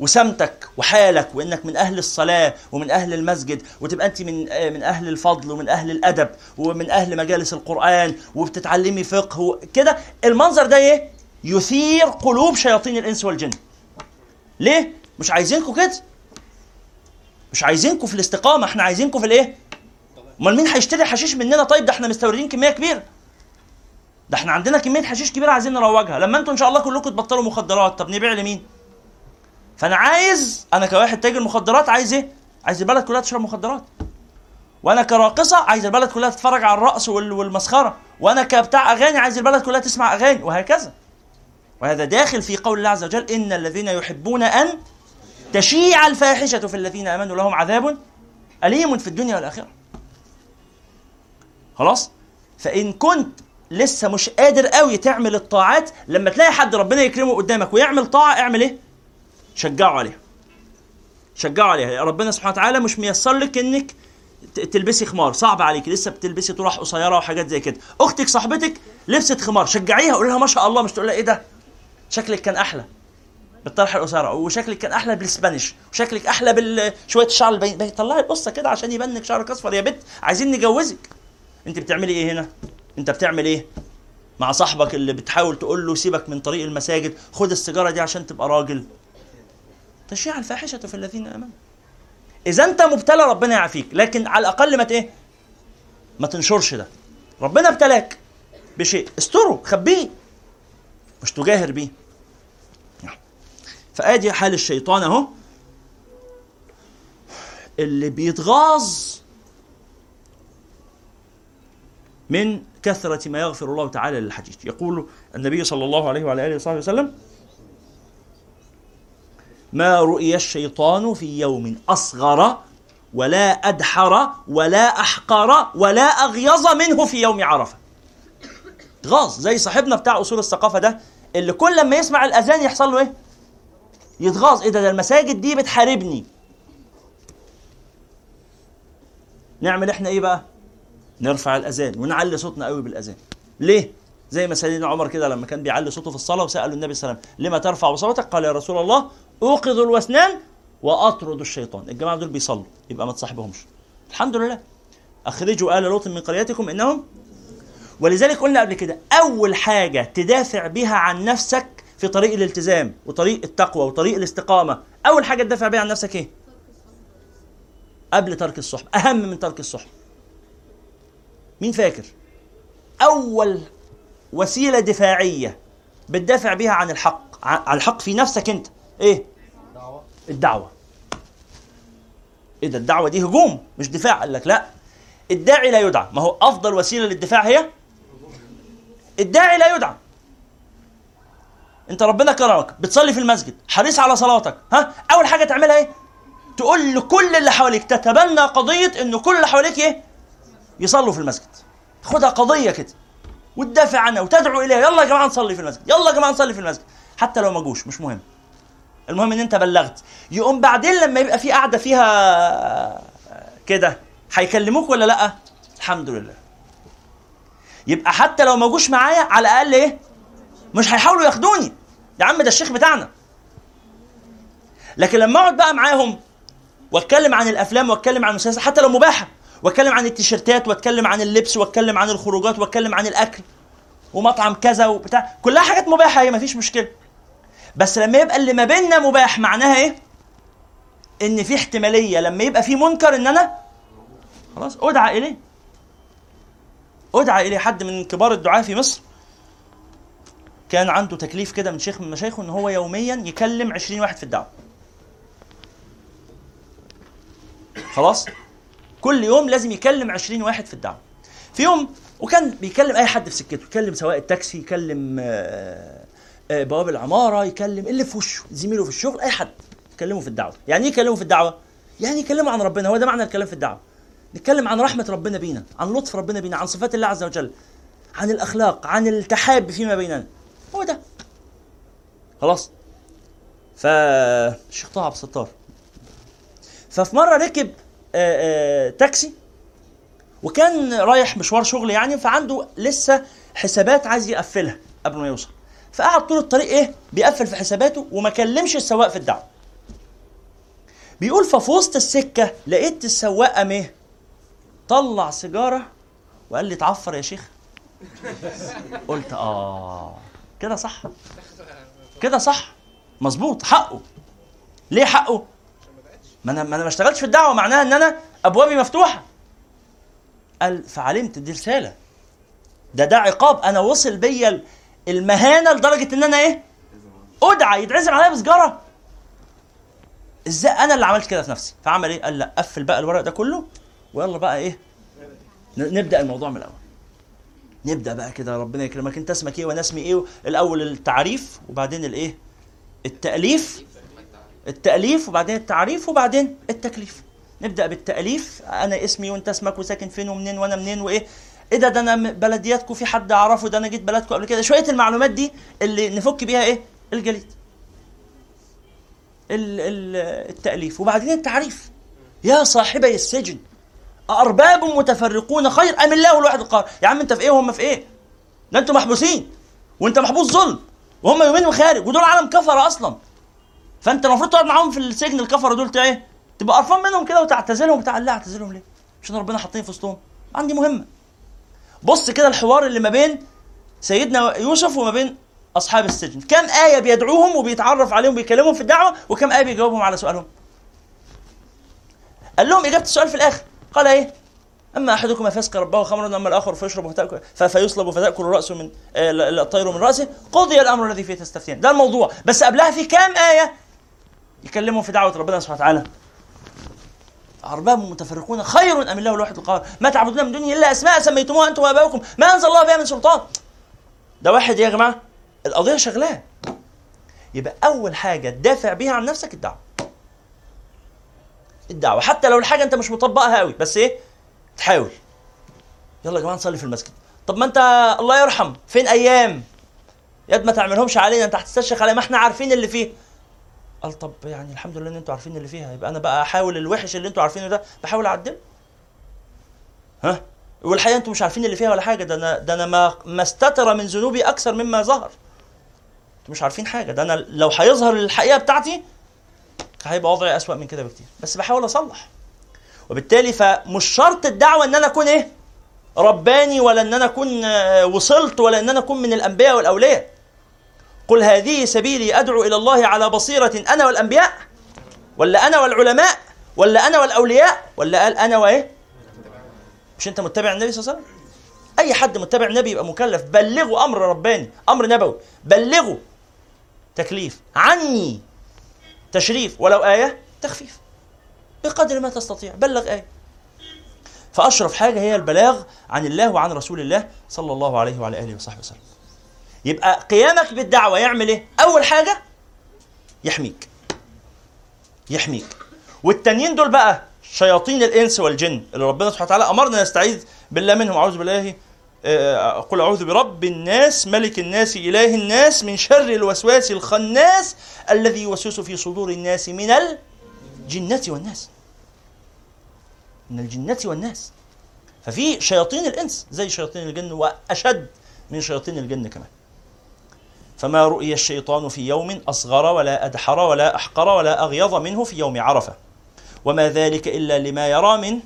وسمتك وحالك وإنك من أهل الصلاة ومن أهل المسجد وتبقى أنت من آه، من أهل الفضل ومن أهل الأدب ومن أهل مجالس القرآن وبتتعلمي فقه وكده المنظر ده إيه؟ يثير قلوب شياطين الإنس والجن. ليه؟ مش عايزينكم كده. مش عايزينكم في الاستقامة إحنا عايزينكم في الإيه؟ أمال مين هيشتري حشيش مننا؟ طيب ده إحنا مستوردين كمية كبيرة. ده إحنا عندنا كمية حشيش كبيرة عايزين نروجها. لما أنتوا إن شاء الله كلكم تبطلوا مخدرات طب نبيع لمين؟ فانا عايز أنا كواحد تاجر مخدرات عايز إيه؟ عايز البلد كلها تشرب مخدرات. وأنا كراقصة عايز البلد كلها تتفرج على الرقص وال- والمسخرة. وأنا كبتاع اغاني عايز البلد كلها تسمع اغاني وهكذا. وهذا داخل في قول الله عز وجل إن الذين يحبون أن تشيع الفاحشة في الذين آمنوا لهم عذاب أليم في الدنيا والآخرة. خلاص؟ فإن كنت لسه مش قادر قوي تعمل الطاعات لما تلاقي حد ربنا يكرمه قدامك ويعمل طاعة اعمل إيه؟ شجعوا عليها شجعوا عليها ربنا سبحانه وتعالى مش ميسر لك إنك تلبسي خمار. صعب عليك. لسه بتلبسي طرح قصيرة وحاجات زي كده. أختك صاحبتك لبست خمار. شجعيها. قول لها ما شاء الله. مش تقول لها إيه ده؟ شكلك كان أحلى بالطرح القصيرة. وشكلك كان أحلى بالإسبانيش. وشكلك أحلى بشويه الشعر الباين باين. طلعي القصة كده عشان يبان لك شعرك أصفر. يا بت عايزين نجوزك. أنت بتعملي إيه هنا؟ أنت بتعمل إيه؟ مع صاحبك اللي بتحاول تقول له سيبك من طريق المساجد. خد السيجارة دي عشان تبقى راجل. تشيع الفاحشة في الذين آمنوا. إذا أنت مبتلى ربنا يعافيك. لكن على الأقل ما إيه؟ ما تنشرش ده. ربنا ابتلاك بشيء. استره خبيه. مش تجاهر بيه. فآدي حال الشيطان أهو. اللي بيتغاظ من كثرة ما يغفر الله تعالى للحجيج يقول النبي صلى الله عليه وعلى آله وصحبه وسلم ما رؤي الشيطان في يوم أصغر ولا أدحر ولا أحقر ولا أغيظ منه في يوم عرفة. غاظ زي صاحبنا بتاع أصول الثقافة ده اللي كل لما يسمع الأذان يحصل له إيه؟ يتغاظ. إيه ده, ده المساجد دي بتحاربني. نعمل إحنا إيه بقى؟ نرفع الأذان ونعلي صوتنا قوي بالأذان. ليه؟ زي ما سيدنا عمر كده لما كان بيعلي صوته في الصلاة وسألوا النبي صلى الله عليه وسلم لما ترفع صوتك قال يا رسول الله أوقظ الوسنان وأطرد الشيطان. الجماعة دول بيصلوا يبقى ما تصاحبهمش. الحمد لله. أخرجوا آل لوط من قريتكم إنهم ولذلك قلنا قبل كده أول حاجة تدافع بها عن نفسك في طريق الالتزام وطريق التقوى وطريق الاستقامة أول حاجة تدافع بها عن نفسك إيه؟ قبل ترك الصحبة أهم من ترك الصحبة مين فاكر؟ أول وسيلة دفاعية بتدافع بيها عن الحق عن الحق في نفسك أنت إيه؟ الدعوة. إيه ده؟ الدعوة دي هجوم مش دفاع. قال لك لا. الداعي لا يدعى. ما هو أفضل وسيلة للدفاع هي؟ الداعي لا يدعى. أنت ربنا كرمك. بتصلي في المسجد. حريص على صلاتك. ها؟ أول حاجة تعملها إيه؟ تقول لكل اللي حواليك. تتبنى قضية إن كل اللي حواليك إيه؟ يصلوا في المسجد. خدها قضية كده. وتدافع عنها وتدعو إليها. يلا يا جماعة نصلي في المسجد. يلا يا جماعة نصلي في المسجد. حتى لو ما جوش مش مهم. المهم إن أنت بلغت. يقوم بعدين لما يبقى في قاعدة فيها كده هيكلموك ولا لأ؟ الحمد لله. يبقى حتى لو ما جوش معايا على الأقل إيه؟ مش هيحاولوا ياخدوني. يا عم ده الشيخ بتاعنا. لكن لما أقعد بقى معاهم وأتكلم عن الأفلام وأتكلم عن المسلسلات حتى لو مباحة وأتكلم عن التيشيرتات وأتكلم عن اللبس وأتكلم عن الخروجات وأتكلم عن الأكل ومطعم كذا وبتاع كلها حاجات مباحة هي مفيش مشكلة. بس لما يبقى اللي ما بيننا مباح معناها إيه؟ إن في احتمالية لما يبقى في منكر إن أنا خلاص أدعى إليه. أدعى إليه. حد من كبار الدعاة في مصر كان عنده تكليف كده من شيخ من مشايخه إن هو يوميا يكلم 20 واحد في الدعوة. خلاص؟ كل يوم لازم يكلم 20 واحد في الدعوة. في يوم وكان بيكلم أي حد في سكته يكلم سواق التاكسي يكلم آه، بواب العمارة يكلم اللي في وشه زميله في الشغل أي حد يكلمه في الدعوة. يعني إيه يكلمه في الدعوة؟ يعني يكلمه عن ربنا هو ده معنى الكلام في الدعوة. نتكلم عن رحمة ربنا بينا عن لطف ربنا بينا عن صفات الله عز وجل عن الأخلاق عن التحاب فيما بيننا. هو ده. خلاص. فالشيخ طه عبد الستار. ففي مرة ركب آه، آه، تاكسي وكان رايح مشوار شغل يعني فعنده لسه حسابات عايز يقفلها قبل ما يوصل. فقعد طول الطريق إيه؟ بيقفل في حساباته وما كلمش السواق في الدعوه بيقول ففي وسط السكة لقيت السواق قام إيه؟ طلع سيجارة وقال لي اتعفر يا شيخ. قلت آه. كده صح. كده صح. مظبوط. حقه. ليه حقه؟ ما أنا ما أنا ما اشتغلتش في الدعوه معناها إن أنا أبوابي مفتوحة. قال فعلمت دي رسالة. ده ده عقاب. أنا وصل بيا المهانة لدرجة إن أنا إيه؟ أدعى يتعزم عليا بسجارة. إزاي أنا اللي عملت كده في نفسي؟ فعمل إيه؟ قال لأ قفل بقى الورق ده كله ويلا بقى إيه؟ نبدأ الموضوع من الأول. نبدأ بقى كده ربنا يكرمك. أنت اسمك إيه وأنا اسمي إيه؟ الأول التعريف وبعدين الإيه؟ التأليف. التأليف وبعدين التعريف وبعدين التكليف. نبدأ بالتأليف. أنا اسمي وأنت اسمك وساكن فين ومنين وأنا منين وإيه؟ إيه ده ده أنا بلدياتكم في حد أعرفه ده أنا جيت بلدكم قبل كده. شوية المعلومات دي اللي نفك بيها إيه؟ الجليد. ال- ال- التأليف. وبعدين التعريف. يا صاحبي السجن أأرباب متفرقون خير أم الله الواحد القهار يا عم أنت في إيه وهم في إيه؟ ده أنتوا محبوسين. وأنت محبوس ظلم. وهم يومين وخارج ودول عالم كفرة أصلا. فأنت المفروض تقعد معاهم في السجن الكفرة دول إيه تبقى قرفان منهم كده وتعتزلهم. بتاع لا أعتزلهم ليه؟ عشان ربنا حاطين في وسطهم. عندي مهمة. بص كده الحوار اللي ما بين سيدنا يوسف وما بين أصحاب السجن. كم آية بيدعوهم وبيتعرف عليهم وبيكلمهم في الدعوة وكم آية بيجاوبهم على سؤالهم؟ قال لهم إجابة السؤال في الآخر. قال إيه؟ أما أحدكم فيسقي ربه خمرا واما الآخر فيشرب فيصلب فتاكل الراس من آه، ال- الطير من رأسه. قضي الأمر الذي فيه تستفتيان ده الموضوع. بس قبلها في كام آية يكلموا في دعوة ربنا سبحانه وتعالى؟ أرباب متفرقون خير أم الله الواحد القهار؟ ما تعبدون من دونه إلا أسماء سميتموها أنتم وآباؤكم. ما أنزل الله بها من سلطان. ده واحد يا جماعة القضية شغلاه. يبقى أول حاجة تدافع بيها عن نفسك الدعوة. الدعوة حتى لو الحاجة أنت مش مطبقها قوي بس إيه؟ تحاول. يلا يا جماعة نصلي في المسجد. طب ما أنت الله يرحم فين أيام؟ ياد ما تعملهمش علينا أنت هتستشرق علينا ما إحنا عارفين اللي فيه. قال طب يعني الحمد لله ان أنتوا عارفين اللي فيها يبقى أنا بقى أحاول الوحش اللي أنتوا عارفينه ده بحاول أعدله. ها؟ والحقيقة أنتوا مش عارفين اللي فيها ولا حاجة ده أنا ده أنا ما ما استتر من ذنوبي أكثر مما ظهر. أنتوا مش عارفين حاجة ده أنا لو هيظهر الحقيقة بتاعتي هيبقى وضعي أسوأ من كده بكتير. بس بحاول أصلح. وبالتالي فمش شرط الدعوة إن أنا أكون إيه؟ رباني ولا إن أنا أكون آه، وصلت ولا إن أنا أكون من الأنبياء والأولياء. قل هذه سبيلي أدعو إلى الله على بصيرة أنا والأنبياء ولا أنا والعلماء ولا أنا والأولياء ولا قال أنا وإيه؟ مش أنت متبع النبي صلى الله عليه وسلم؟ أي حد متبع النبي يبقى مكلف بلغوا أمر رباني أمر نبوي بلغوا تكليف عني تشريف ولو آية تخفيف بقدر ما تستطيع بلغ آية. فأشرف حاجة هي البلاغ عن الله وعن رسول الله صلى الله عليه وعلى آله وصحبه وسلم. يبقى قيامك بالدعوة يعمل إيه؟ أول حاجة يحميك. يحميك. والتانيين دول بقى شياطين الإنس والجن اللي ربنا سبحانه وتعالى أمرنا نستعيذ بالله منهم. أعوذ بالله آه، قل أعوذ برب الناس ملك الناس إله الناس من شر الوسواس الخناس الذي يوسوس في صدور الناس من الجنة والناس. من الجنة والناس. ففي شياطين الإنس زي شياطين الجن وأشد من شياطين الجن كمان. فما رؤي الشيطان في يوم أصغر ولا أدحر ولا أحقر ولا أغيظ منه في يوم عرفة. وما ذلك إلا لما يرى من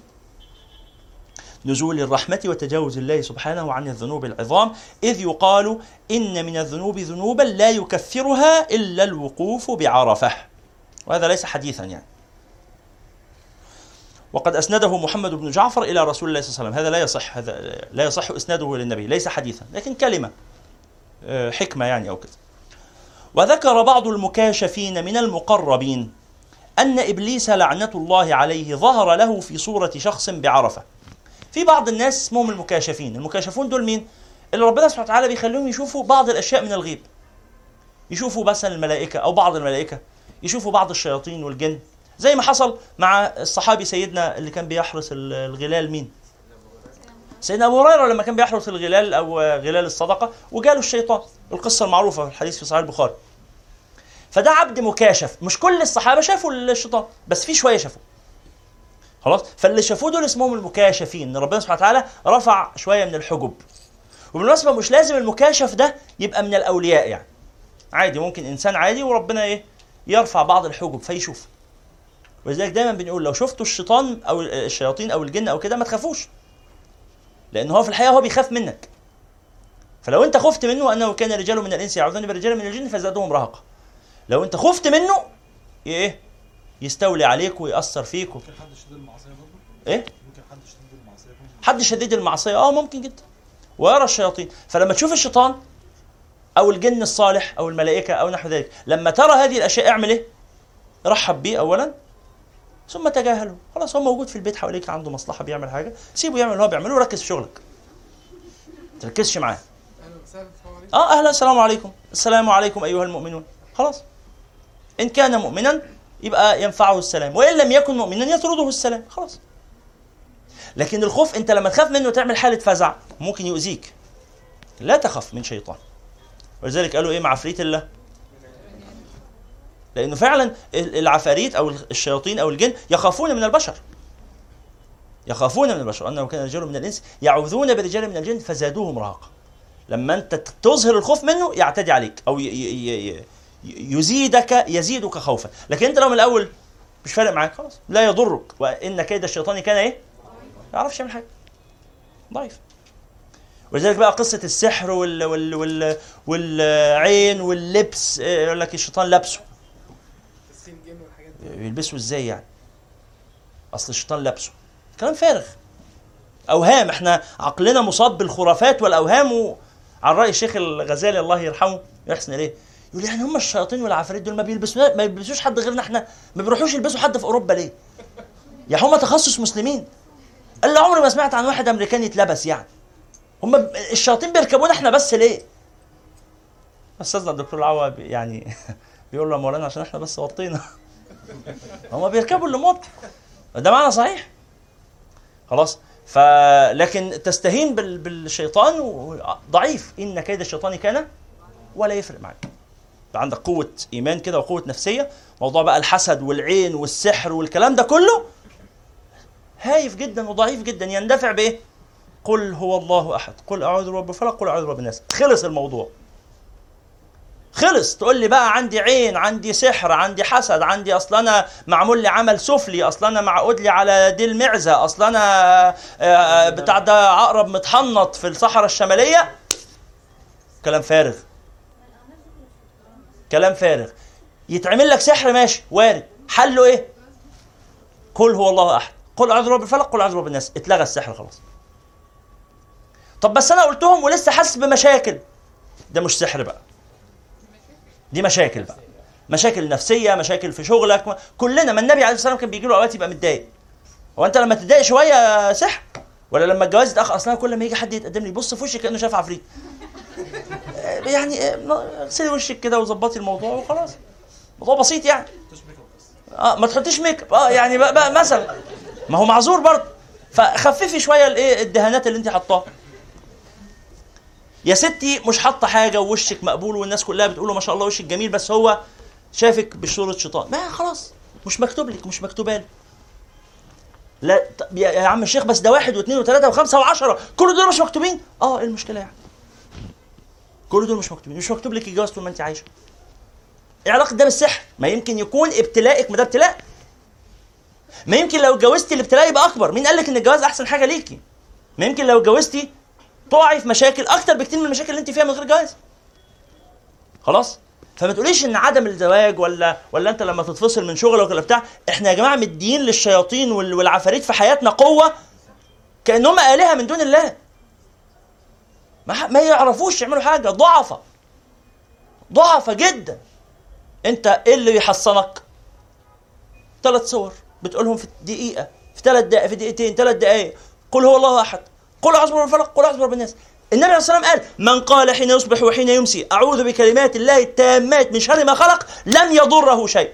نزول الرحمة وتجاوز الله سبحانه عن الذنوب العظام إذ يقال إن من الذنوب ذنوبا لا يكفرها إلا الوقوف بعرفة. وهذا ليس حديثا يعني. وقد أسنده محمد بن جعفر إلى رسول الله صلى الله عليه وسلم. هذا لا يصح هذا لا يصح إسناده للنبي ليس حديثا لكن كلمة. آه، حكمة يعني أو كذا وذكر بعض المكاشفين من المقربين أن إبليس لعنة الله عليه ظهر له في صورة شخص بعرفة. في بعض الناس اسمهم المكاشفين. المكاشفون دول مين؟ اللي ربنا سبحانه وتعالى بيخليهم يشوفوا بعض الأشياء من الغيب. يشوفوا مثلا الملائكة أو بعض الملائكة. يشوفوا بعض الشياطين والجن. زي ما حصل مع الصحابي سيدنا اللي كان بيحرس الغلال مين؟ سيدنا أبو هريرة لما كان بيحرس الغلال أو غلال الصدقة وجاله الشيطان. القصة المعروفة في الحديث في صحيح البخاري. فده عبد مكاشف. مش كل الصحابة شافوا الشيطان بس في شوية شافوه. خلاص؟ فاللي شافوه دول اسمهم المكاشفين. إن ربنا سبحانه وتعالى رفع شوية من الحجب. وبالمناسبة مش لازم المكاشف ده يبقى من الأولياء يعني. عادي ممكن إنسان عادي وربنا إيه؟ يرفع بعض الحجب فيشوف. ولذلك دايما بنقول لو شفتوا الشيطان أو الشياطين أو الجن أو كده ما تخافوش. لأن هو في الحقيقة هو بيخاف منك. فلو أنت خفت منه أنه كان رجال من الإنس يعوذون برجال من الجن فزادهم رهقا لو أنت خفت منه إيه؟ يستولي عليك ويأثر فيك ممكن حد شديد المعصية برضه؟ إيه؟ ممكن حد شديد المعصية حد شديد المعصية؟ آه ممكن جدا. ويرى الشياطين. فلما تشوف الشيطان أو الجن الصالح أو الملائكة أو نحو ذلك لما ترى هذه الأشياء اعمل إيه؟ رحب بيه اولا. ثم تجاهله. خلاص هو موجود في البيت حواليك عنده مصلحة بيعمل حاجة. سيبه يعمل اللي هو بيعمله وركز في شغلك. تركزش معاه. آه أهلا السلام عليكم. السلام عليكم أيها المؤمنون. خلاص. إن كان مؤمنا يبقى ينفعه السلام. وإن لم يكن مؤمنا يطرده السلام. خلاص. لكن الخوف أنت لما تخاف منه تعمل حالة فزع ممكن يؤذيك. لا تخف من شيطان. ولذلك قالوا إيه مع عفريت الله؟ لأنه فعلا العفاريت أو الشياطين أو الجن يخافون من البشر. يخافون من البشر. أنه كان رجال من الإنس يعوذون برجال من الجن فزادوهم رهقا لما أنت تظهر الخوف منه يعتدي عليك أو يزيدك يزيدك خوفا. لكن أنت لو من الأول مش فارق معاك خلاص لا يضرك. وإن كيد الشيطان كان إيه؟ ما يعرفش يعمل حاجة. ضعيف. ولذلك بقى قصة السحر وال وال وال والعين واللبس إيه، يقول لك الشيطان لابسه. يلبسه إزاي يعني؟ أصل الشيطان لابسه. كلام فارغ. أوهام إحنا عقلنا مصاب بالخرافات والأوهام و... على رأي الشيخ الغزالي الله يرحمه. يحسن إليه. يقول يعني هم الشياطين والعفاريت دول ما بيلبسوا ما يلبسوش حد غيرنا إحنا. ما بيروحوش يلبسوا حد في أوروبا ليه؟ يعني هم تخصص مسلمين. قال له عمري ما سمعت عن واحد أمريكاني اتلبس يعني. هم الشياطين بيركبونا إحنا بس ليه؟ أستاذنا الدكتور العوا يعني بيقول له يا مولانا عشان إحنا بس وطينا. هم بيركبوا اللي موت ده معنى صحيح؟ خلاص. فلكن تستهين بالشيطان ضعيف. إن كيد الشيطان كان ولا يفرق معك عندك قوة إيمان كده وقوة نفسية. موضوع بقى الحسد والعين والسحر والكلام ده كله هايف جدا وضعيف جدا. يندفع بإيه؟ قل هو الله أحد. قل أعوذ برب الفلق قل أعوذ برب الناس. خلص الموضوع. خلص. تقول لي بقى عندي عين عندي سحر عندي حسد عندي أصل أنا معمول لي عمل سفلي أصل أنا معقود لي على دي المعزه أصل أنا آه، آه، بتاع ده عقرب متحنط في الصحراء الشمالية. كلام فارغ. كلام فارغ. يتعمل لك سحر ماشي وارد. حله إيه؟ قل هو الله أحد. قل أعوذ برب الفلق قل أعوذ برب الناس. اتلغى السحر خلاص. طب بس أنا قلتهم ولسه حاسس بمشاكل. ده مش سحر بقى. دي مشاكل بقى. مشاكل نفسية مشاكل في شغلك. كلنا ما النبي عليه الصلاة والسلام كان بيجي له أوقات يبقى متضايق. هو أنت لما تتضايق شوية صح ولا لما الجواز يتأخر؟ أصلا كل ما يجي حد يتقدم لي يبص في وشي كأنه شاف عفريت. يعني اغسلي وشك كده وظبطي الموضوع وخلاص. موضوع بسيط يعني. آه ما تحطيش make up آه يعني بقى, بقى مثلا. ما هو معذور برضه. فخففي شوية الإيه الدهانات اللي أنت حطاها. يا ستي مش حاطة حاجة ووشك مقبول والناس كلها بتقول ما شاء الله وشك جميل بس هو شافك بشورة شيطان. ما خلاص. مش مكتوب لك مش مكتوبه له. لا يا عم الشيخ بس ده واحد واثنين وثلاثة وخمسة وعشرة. كل دول مش مكتوبين؟ آه إيه المشكلة يعني؟ كل دول مش مكتوبين. مش مكتوب لك الجواز طول ما أنت عايشة. إيه علاقة ده بالسحر؟ ما يمكن يكون ابتلائك ما ده ابتلاء. ما يمكن لو اتجوزتي الابتلاء يبقى أكبر. مين قال لك إن الجواز أحسن حاجة ليكي؟ ما يمكن لو اتجوزتي تقعي في مشاكل أكتر بكتير من المشاكل اللي أنت فيها من غير جواز. خلاص؟ فما تقوليش إن عدم الزواج ولا ولا أنت لما تتفصل من شغلك ولا بتاع إحنا يا جماعة مدين للشياطين وال- والعفاريت في حياتنا قوة كأنهم آلهة من دون الله. ما ما يعرفوش يعملوا حاجة ضعفة. ضعفة جدا. أنت إيه اللي يحصنك ثلاث صور بتقولهم في دقيقه في ثلاث دقائق في دقيقتين ثلاث دقائق قل هو الله أحد. قل اعوذ برب الفلق قل اعوذ برب الناس. النبي عليه الصلاه والسلام قال من قال حين يصبح وحين يمسي أعوذ بكلمات الله التامات من شر ما خلق لم يضره شيء.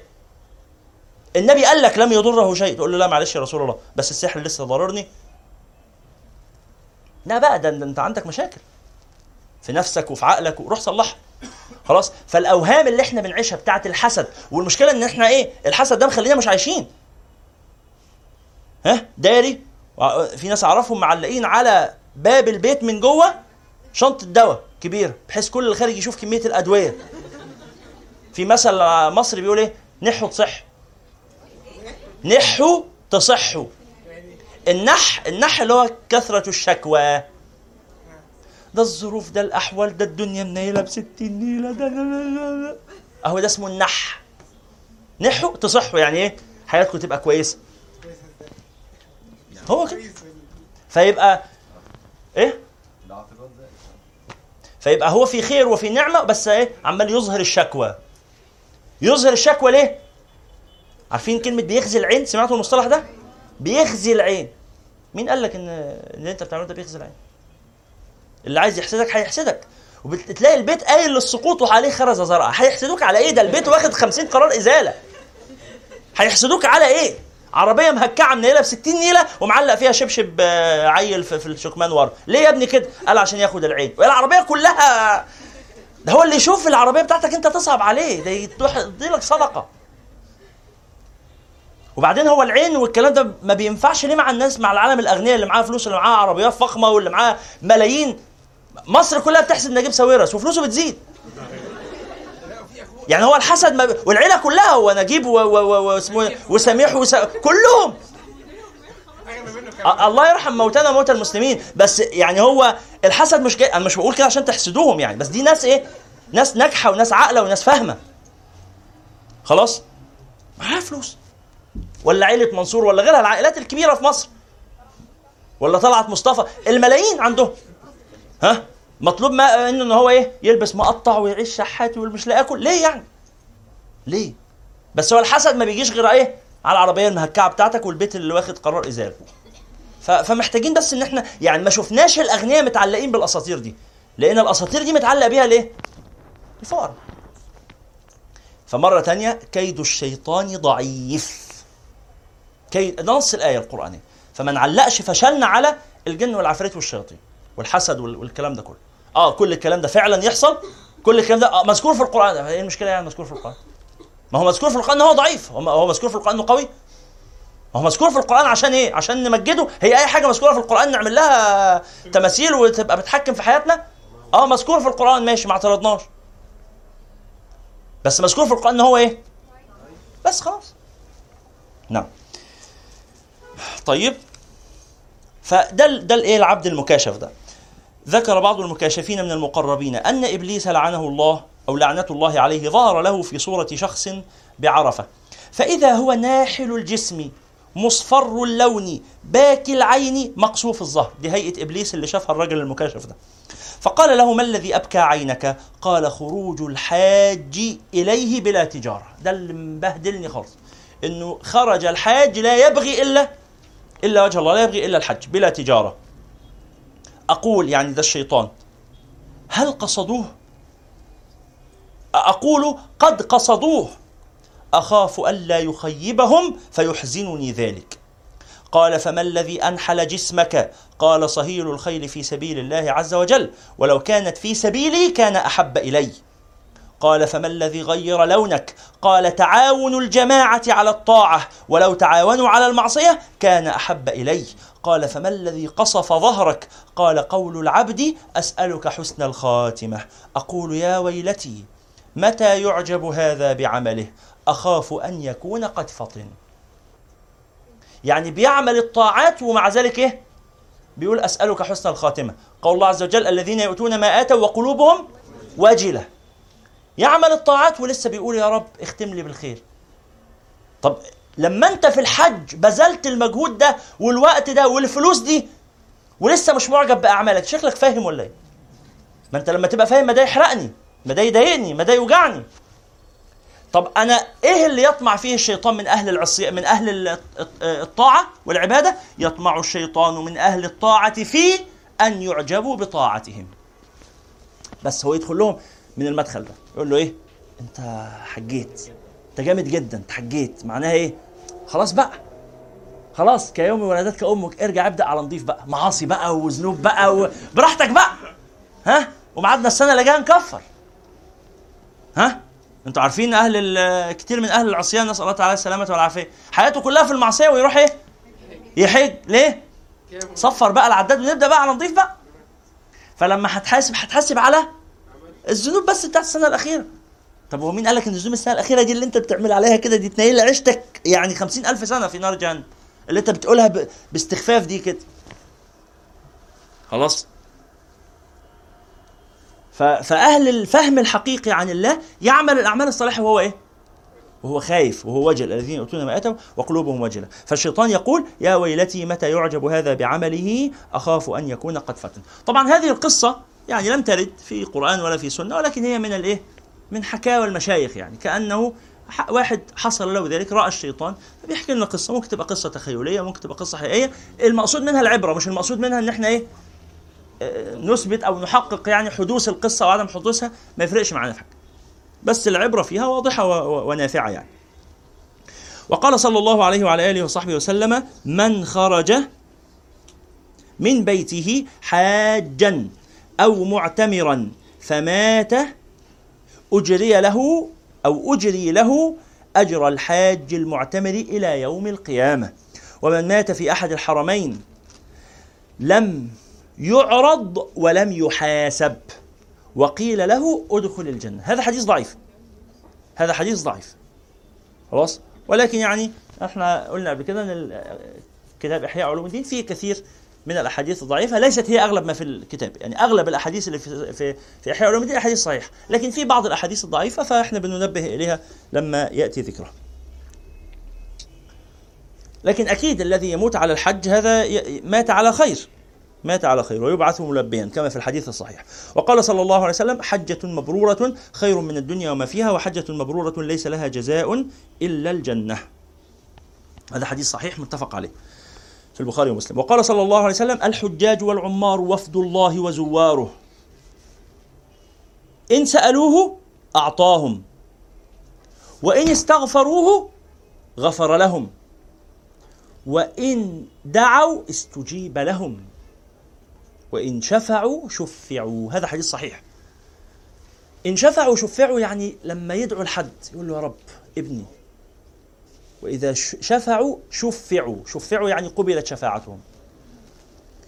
النبي قال لك لم يضره شيء تقول له لا معلش يا رسول الله بس السحر لسه ضررني. لا بقى ده أنت عندك مشاكل. في نفسك وفي عقلك وروح صلحها. خلاص؟ فالأوهام اللي إحنا بنعيشها بتاعه الحسد والمشكلة إن إحنا إيه؟ الحسد ده مخلينا مش عايشين. ها؟ داري؟ في ناس أعرفهم معلقين على باب البيت من جوه شنطة دواء كبيرة بحيث كل اللي خارج يشوف كمية الأدوية. في مثل مصري بيقول إيه؟ نحوا تصح. نحوا تصحوا النح النح اللي هو كثرة الشكوى. ده الظروف ده الأحوال ده الدنيا منيلة بستين نيلة ده. أهو ده اسمه النح. نحوا تصحوا يعني إيه؟ حياتكم تبقى كويسة. هو كده. فيبقى إيه؟ فيبقى هو في خير وفي نعمة بس إيه؟ عمال يظهر الشكوى. يظهر الشكوى ليه؟ عارفين كلمة بيخزي العين؟ سمعتوا المصطلح ده؟ بيخزي العين. مين قال لك إن اللي أنت بتعمله ده بيخزي العين؟ اللي عايز يحسدك هيحسدك. وبتلاقي البيت قايل للسقوط وعليه خرزه زرقاء هيحسدوك على إيه؟ ده البيت واخد 50 قرار إزالة. هيحسدوك على إيه؟ عربية مهكعة منيله ب 60 نيلة ومعلق فيها شبشب آه، عيل في, الشكمان ورا. ليه يا ابني كده؟ قال عشان ياخد العين والعربيه كلها ده هو اللي يشوف العربية بتاعتك انت تصعب عليه. ده يدوح- يديلك صدقة. وبعدين هو العين والكلام ده ما بينفعش ليه مع الناس مع العالم الأغنياء اللي معاه فلوس اللي معاه عربيات فخمة واللي معاه ملايين. مصر كلها بتحسد نجيب ساويرس وفلوسه بتزيد. يعني هو الحسد ما. والعيلة كلها هو نجيب. واسمه إيه؟ وسميح وس... كلهم. الله يرحم موتانا موتى المسلمين. بس يعني هو الحسد مش أنا مش بقول كده عشان تحسدوهم يعني. بس دي ناس إيه؟ ناس ناجحة وناس عاقلة وناس فاهمة. خلاص؟ معاها فلوس. ولا عيلة منصور ولا غيرها العائلات الكبيرة في مصر. ولا طلعت مصطفى. الملايين عندهم. ها؟ مطلوب ما انه إن هو إيه؟ يلبس مقطع ويعيش شحات ومش لاقي ياكل ليه يعني؟ ليه؟ بس هو الحسد ما بيجيش غير إيه؟ على العربية المهكعة بتاعتك والبيت اللي واخد قرار إزاله. فمحتاجين بس إن إحنا يعني ما شفناش الأغنياء متعلقين بالأساطير دي. لأن الأساطير دي متعلق بيها ليه؟ الفقراء فمرة تانية كيد الشيطان ضعيف. كي ده نص الآية القرآنية. فما نعلقش فشلنا على الجن والعفاريت والشياطين والحسد وال- والكلام ده كله. آه كل الكلام ده فعلا يحصل؟ كل الكلام ده آه مذكور في القرآن. إيه المشكلة يعني مذكور في القرآن؟ ما هو مذكور في القرآن إن هو ضعيف. هو مذكور في القرآن إنه قوي؟ ما هو مذكور في القرآن عشان إيه؟ عشان نمجده. هي أي حاجة مذكورة في القرآن نعمل لها تماثيل وتبقى بتحكم في حياتنا؟ آه مذكور في القرآن ماشي ما اعترضناش. بس مذكور في القرآن إن هو إيه؟ بس خلاص. نعم. طيب. فده ده الايه العبد المكاشف ده؟ ذكر بعض المكاشفين من المقربين أن إبليس لعنه الله أو لعنة الله عليه ظهر له في صورة شخص بعرفة. فإذا هو ناحل الجسم مصفر اللون باكي العين مقصوف الظهر. دي هيئة إبليس اللي شافها الرجل المكاشف ده. فقال له ما الذي أبكى عينك؟ قال خروج الحاج إليه بلا تجارة. ده اللي مبهدلني خالص. إنه خرج الحاج لا يبغي إلا إلا وجه الله لا يبغي إلا الحج بلا تجارة. أقول يعني ده الشيطان. هل قصدوه؟ أقول قد قصدوه. أخاف الا يخيبهم فيحزنني ذلك. قال فما الذي أنحل جسمك؟ قال صهيل الخيل في سبيل الله عز وجل. ولو كانت في سبيلي كان أحب إلي. قال فما الذي غير لونك؟ قال تعاون الجماعة على الطاعة. ولو تعاونوا على المعصية كان أحب إلي. قال فما الذي قصف ظهرك؟ قال قول العبد أسألك حسن الخاتمة. أقول يا ويلتي متى يعجب هذا بعمله؟ أخاف أن يكون قد فطن. يعني بيعمل الطاعات ومع ذلك إيه؟ بيقول أسألك حسن الخاتمة. قول الله عز وجل الذين يؤتون ما آتوا وقلوبهم واجلة. يعمل الطاعات ولسه بيقول يا رب اختم لي بالخير. طب لما انت في الحج بذلت المجهود ده والوقت ده والفلوس دي ولسه مش معجب بأعمالك شكلك فاهم ولا إيه؟ ما انت لما تبقى فاهم ما ده يحرقني ما ده يضايقني ما ده يوجعني. طب أنا إيه اللي يطمع فيه الشيطان من أهل العصي من أهل الطاعة والعبادة؟ يطمع الشيطان من أهل الطاعة في أن يعجبوا بطاعتهم. بس هو يدخل لهم من المدخل ده يقول له إيه؟ أنت حجيت أنت جامد جدا أنت حجيت. معناها إيه؟ خلاص بقى. خلاص كيوم ولدتك أمك ارجع ابدأ على نضيف بقى. معاصي بقى وذنوب بقى. براحتك بقى. ها؟ ومعادنا السنة اللي جاية نكفر. ها؟ أنتوا عارفين أهل كتير من أهل العصيان نسأل الله تعالى السلامة والعافية. حياته كلها في المعصية ويروح إيه؟ يحج. ليه؟ صفر بقى العداد ونبدأ بقى على نضيف بقى. فلما هتحاسب هتحاسب على الذنوب بس بتاعت السنة الأخيرة. طب هو مين قال لك إن الذنوب السنة الأخيرة دي اللي أنت بتعمل عليها كده دي تنيل عيشتك؟ يعني خمسين ألف سنة في نار جهنم. اللي أنت بتقولها ب... باستخفاف دي كده. خلاص. ف... فأهل الفهم الحقيقي عن الله يعمل الأعمال الصالحة وهو إيه؟ وهو خايف وهو وجل. الذين يؤتون ما آتوا وقلوبهم وجلة. فالشيطان يقول يا ويلتي متى يعجب هذا بعمله؟ أخاف أن يكون قد فتن. طبعا هذه القصة يعني لم ترد في قران ولا في سنه ولكن هي من الإيه؟ من حكاوى المشايخ يعني. كأنه واحد حصل له ذلك رأى الشيطان بيحكي لنا قصة. ممكن تبقى قصة تخيلية ممكن تبقى قصة حقيقية. المقصود منها العبرة مش المقصود منها إن إحنا إيه نثبت أو نحقق يعني حدوث القصة وعدم حدوثها ما يفرقش معانا في حاجة. بس العبرة فيها واضحة ونافعة يعني. وقال صلى الله عليه وعلى آله وصحبه وسلم من خرج من بيته حاجا أو معتمرا فمات أجري له أو أجري له أجر الحاج المعتمر إلى يوم القيامة. ومن مات في أحد الحرمين لم يعرض ولم يحاسب. وقيل له ادخل الجنة. هذا حديث ضعيف. هذا حديث ضعيف. خلاص؟ ولكن يعني إحنا قلنا قبل كده إن كتاب إحياء علوم الدين فيه كثير من الأحاديث الضعيفة ليست هي أغلب ما في الكتاب. يعني أغلب الأحاديث اللي في في, في إحياء علوم الدين أحاديث صحيحة. لكن في بعض الأحاديث الضعيفة فإحنا بننبه إليها لما يأتي ذكرها لكن أكيد الذي يموت على الحج هذا مات على خير. مات على خير ويبعث ملبيا كما في الحديث الصحيح. وقال صلى الله عليه وسلم حجة مبرورة خير من الدنيا وما فيها وحجة مبرورة ليس لها جزاء إلا الجنة. هذا حديث صحيح متفق عليه. في البخاري ومسلم. وقال صلى الله عليه وسلم الحجاج والعمار وفد الله وزواره. إن سألوه أعطاهم وإن استغفروه غفر لهم وإن دعوا استجيب لهم وإن شفعوا شفعوا. هذا حديث صحيح. إن شفعوا شفعوا يعني لما يدعو الحد يقول له يا رب ابني. وإذا شفعوا شفعوا. شفعوا يعني قبلت شفاعتهم.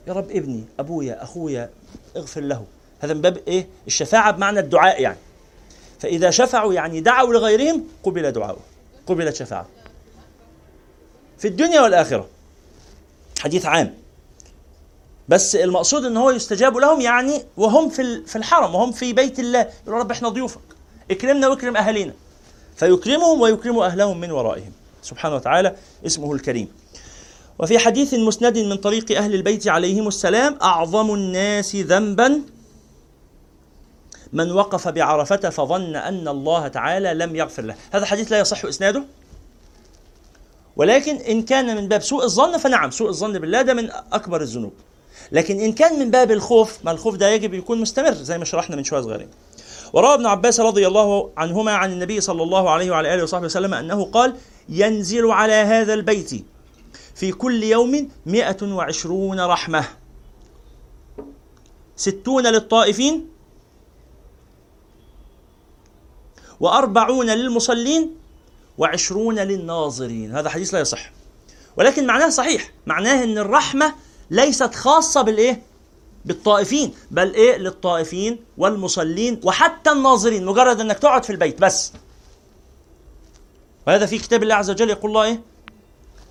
يا رب ابني أبويا أخويا اغفر له. هذا من باب إيه؟ الشفاعة بمعنى الدعاء يعني. فإذا شفعوا يعني دعوا لغيرهم قبل دعاؤه. قبلت شفاعته في الدنيا والآخرة. حديث عام. بس المقصود إن هو يستجاب لهم يعني وهم في في الحرم وهم في بيت الله. يقول رب إحنا ضيوفك. اكرمنا واكرم اهالينا فيكرمهم ويكرم أهلهم من ورائهم. سبحانه وتعالى اسمه الكريم. وفي حديث مسند من طريق أهل البيت عليهم السلام أعظم الناس ذنبا من وقف بعرفة فظن أن الله تعالى لم يغفر له. هذا حديث لا يصح إسناده؟ ولكن إن كان من باب سوء الظن فنعم سوء الظن بالله ده من أكبر الذنوب. لكن إن كان من باب الخوف ما الخوف ده يجب يكون مستمر زي ما شرحنا من شوية صغيرين. وروى ابن عباس رضي الله عنهما عن النبي صلى الله عليه وعلى آله وصحبه وسلم أنه قال ينزل على هذا البيت في كل يوم مئة وعشرون رحمة. ستون للطائفين وأربعون للمصلين وعشرون للناظرين. هذا حديث لا يصح. ولكن معناه صحيح. معناه إن الرحمة ليست خاصة بالإيه؟ بالطائفين بل إيه؟ للطائفين والمصلين وحتى الناظرين. مجرد إنك تقعد في البيت بس. وهذا في كتاب الله عز وجل يقول الله إيه؟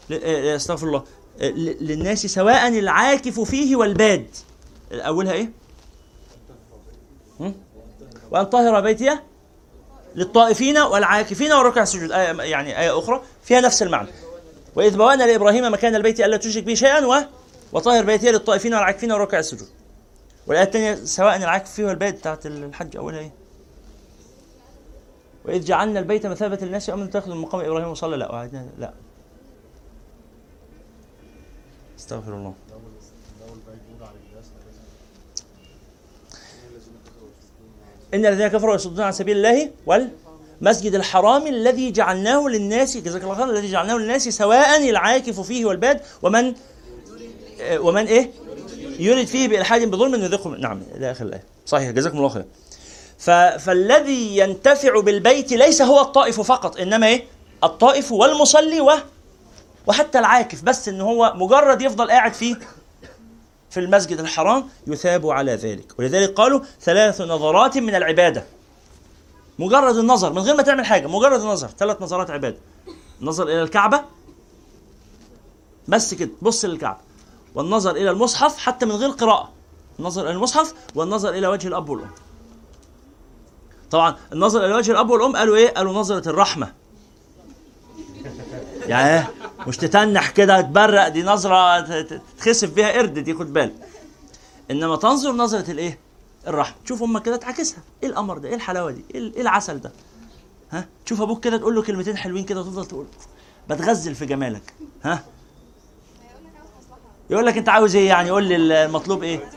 ل- آه، أستغفر الله. ل- للناس سواء العاكف فيه والباد. أولها إيه؟ وأن طهر بيتي للطائفين والعاكفين والركع السجود. آية يعني آية أخرى فيها نفس المعنى. وإذ بوأنا لإبراهيم مكان البيت ألا تشرك به شيئا و وطهر بيتي للطائفين والعاكفين والركع السجود. والآية الثانية سواء العاكف فيه والبيت بتاعت الحج أولها إيه؟ وإذ جعلنا البيت مثابة للناس وأمن تاخذ من مقام إبراهيم وصلى لا لا استغفر الله إن الذين كفروا يصدون عن سبيل الله والمسجد الحرام الذي جعلناه للناس جزاك الله خير الذي جعلناه للناس سواء العاكف فيه والباد ومن ومن إيه؟ يريد فيه بإلحاد بظلم يذقه من- نعم إلى آخر الآية صحيح جزاكم الله خير. فالذي ينتفع بالبيت ليس هو الطائف فقط إنما إيه؟ الطائف والمصلي و... وحتى العاكف بس إن هو مجرد يفضل قاعد فيه في المسجد الحرام يثاب على ذلك. ولذلك قالوا ثلاث نظرات من العبادة. مجرد النظر من غير ما تعمل حاجة مجرد النظر ثلاث نظرات عبادة. النظر إلى الكعبة بس كده بص للكعبة. والنظر إلى المصحف حتى من غير قراءة. النظر إلى المصحف والنظر إلى وجه الأب والأم. طبعا النظر إلى وجه الأب والأم قالوا إيه؟ قالوا نظرة الرحمة يعني إيه؟ مش تتنح كده تبرق دي ت- تخسف بيها قرد دي خد بالك إنما تنظر نظرة الإيه؟ الرحمة تشوف أمك كده تعكسها إيه القمر ده؟ إيه الحلاوة دي؟ إيه إيه العسل ده؟ ها؟ تشوف أبوك كده تقول له كلمتين حلوين كده وتفضل تقول بتغزل في جمالك ها؟ يقول لك أنت عاوز إيه يعني قول لي المطلوب إيه؟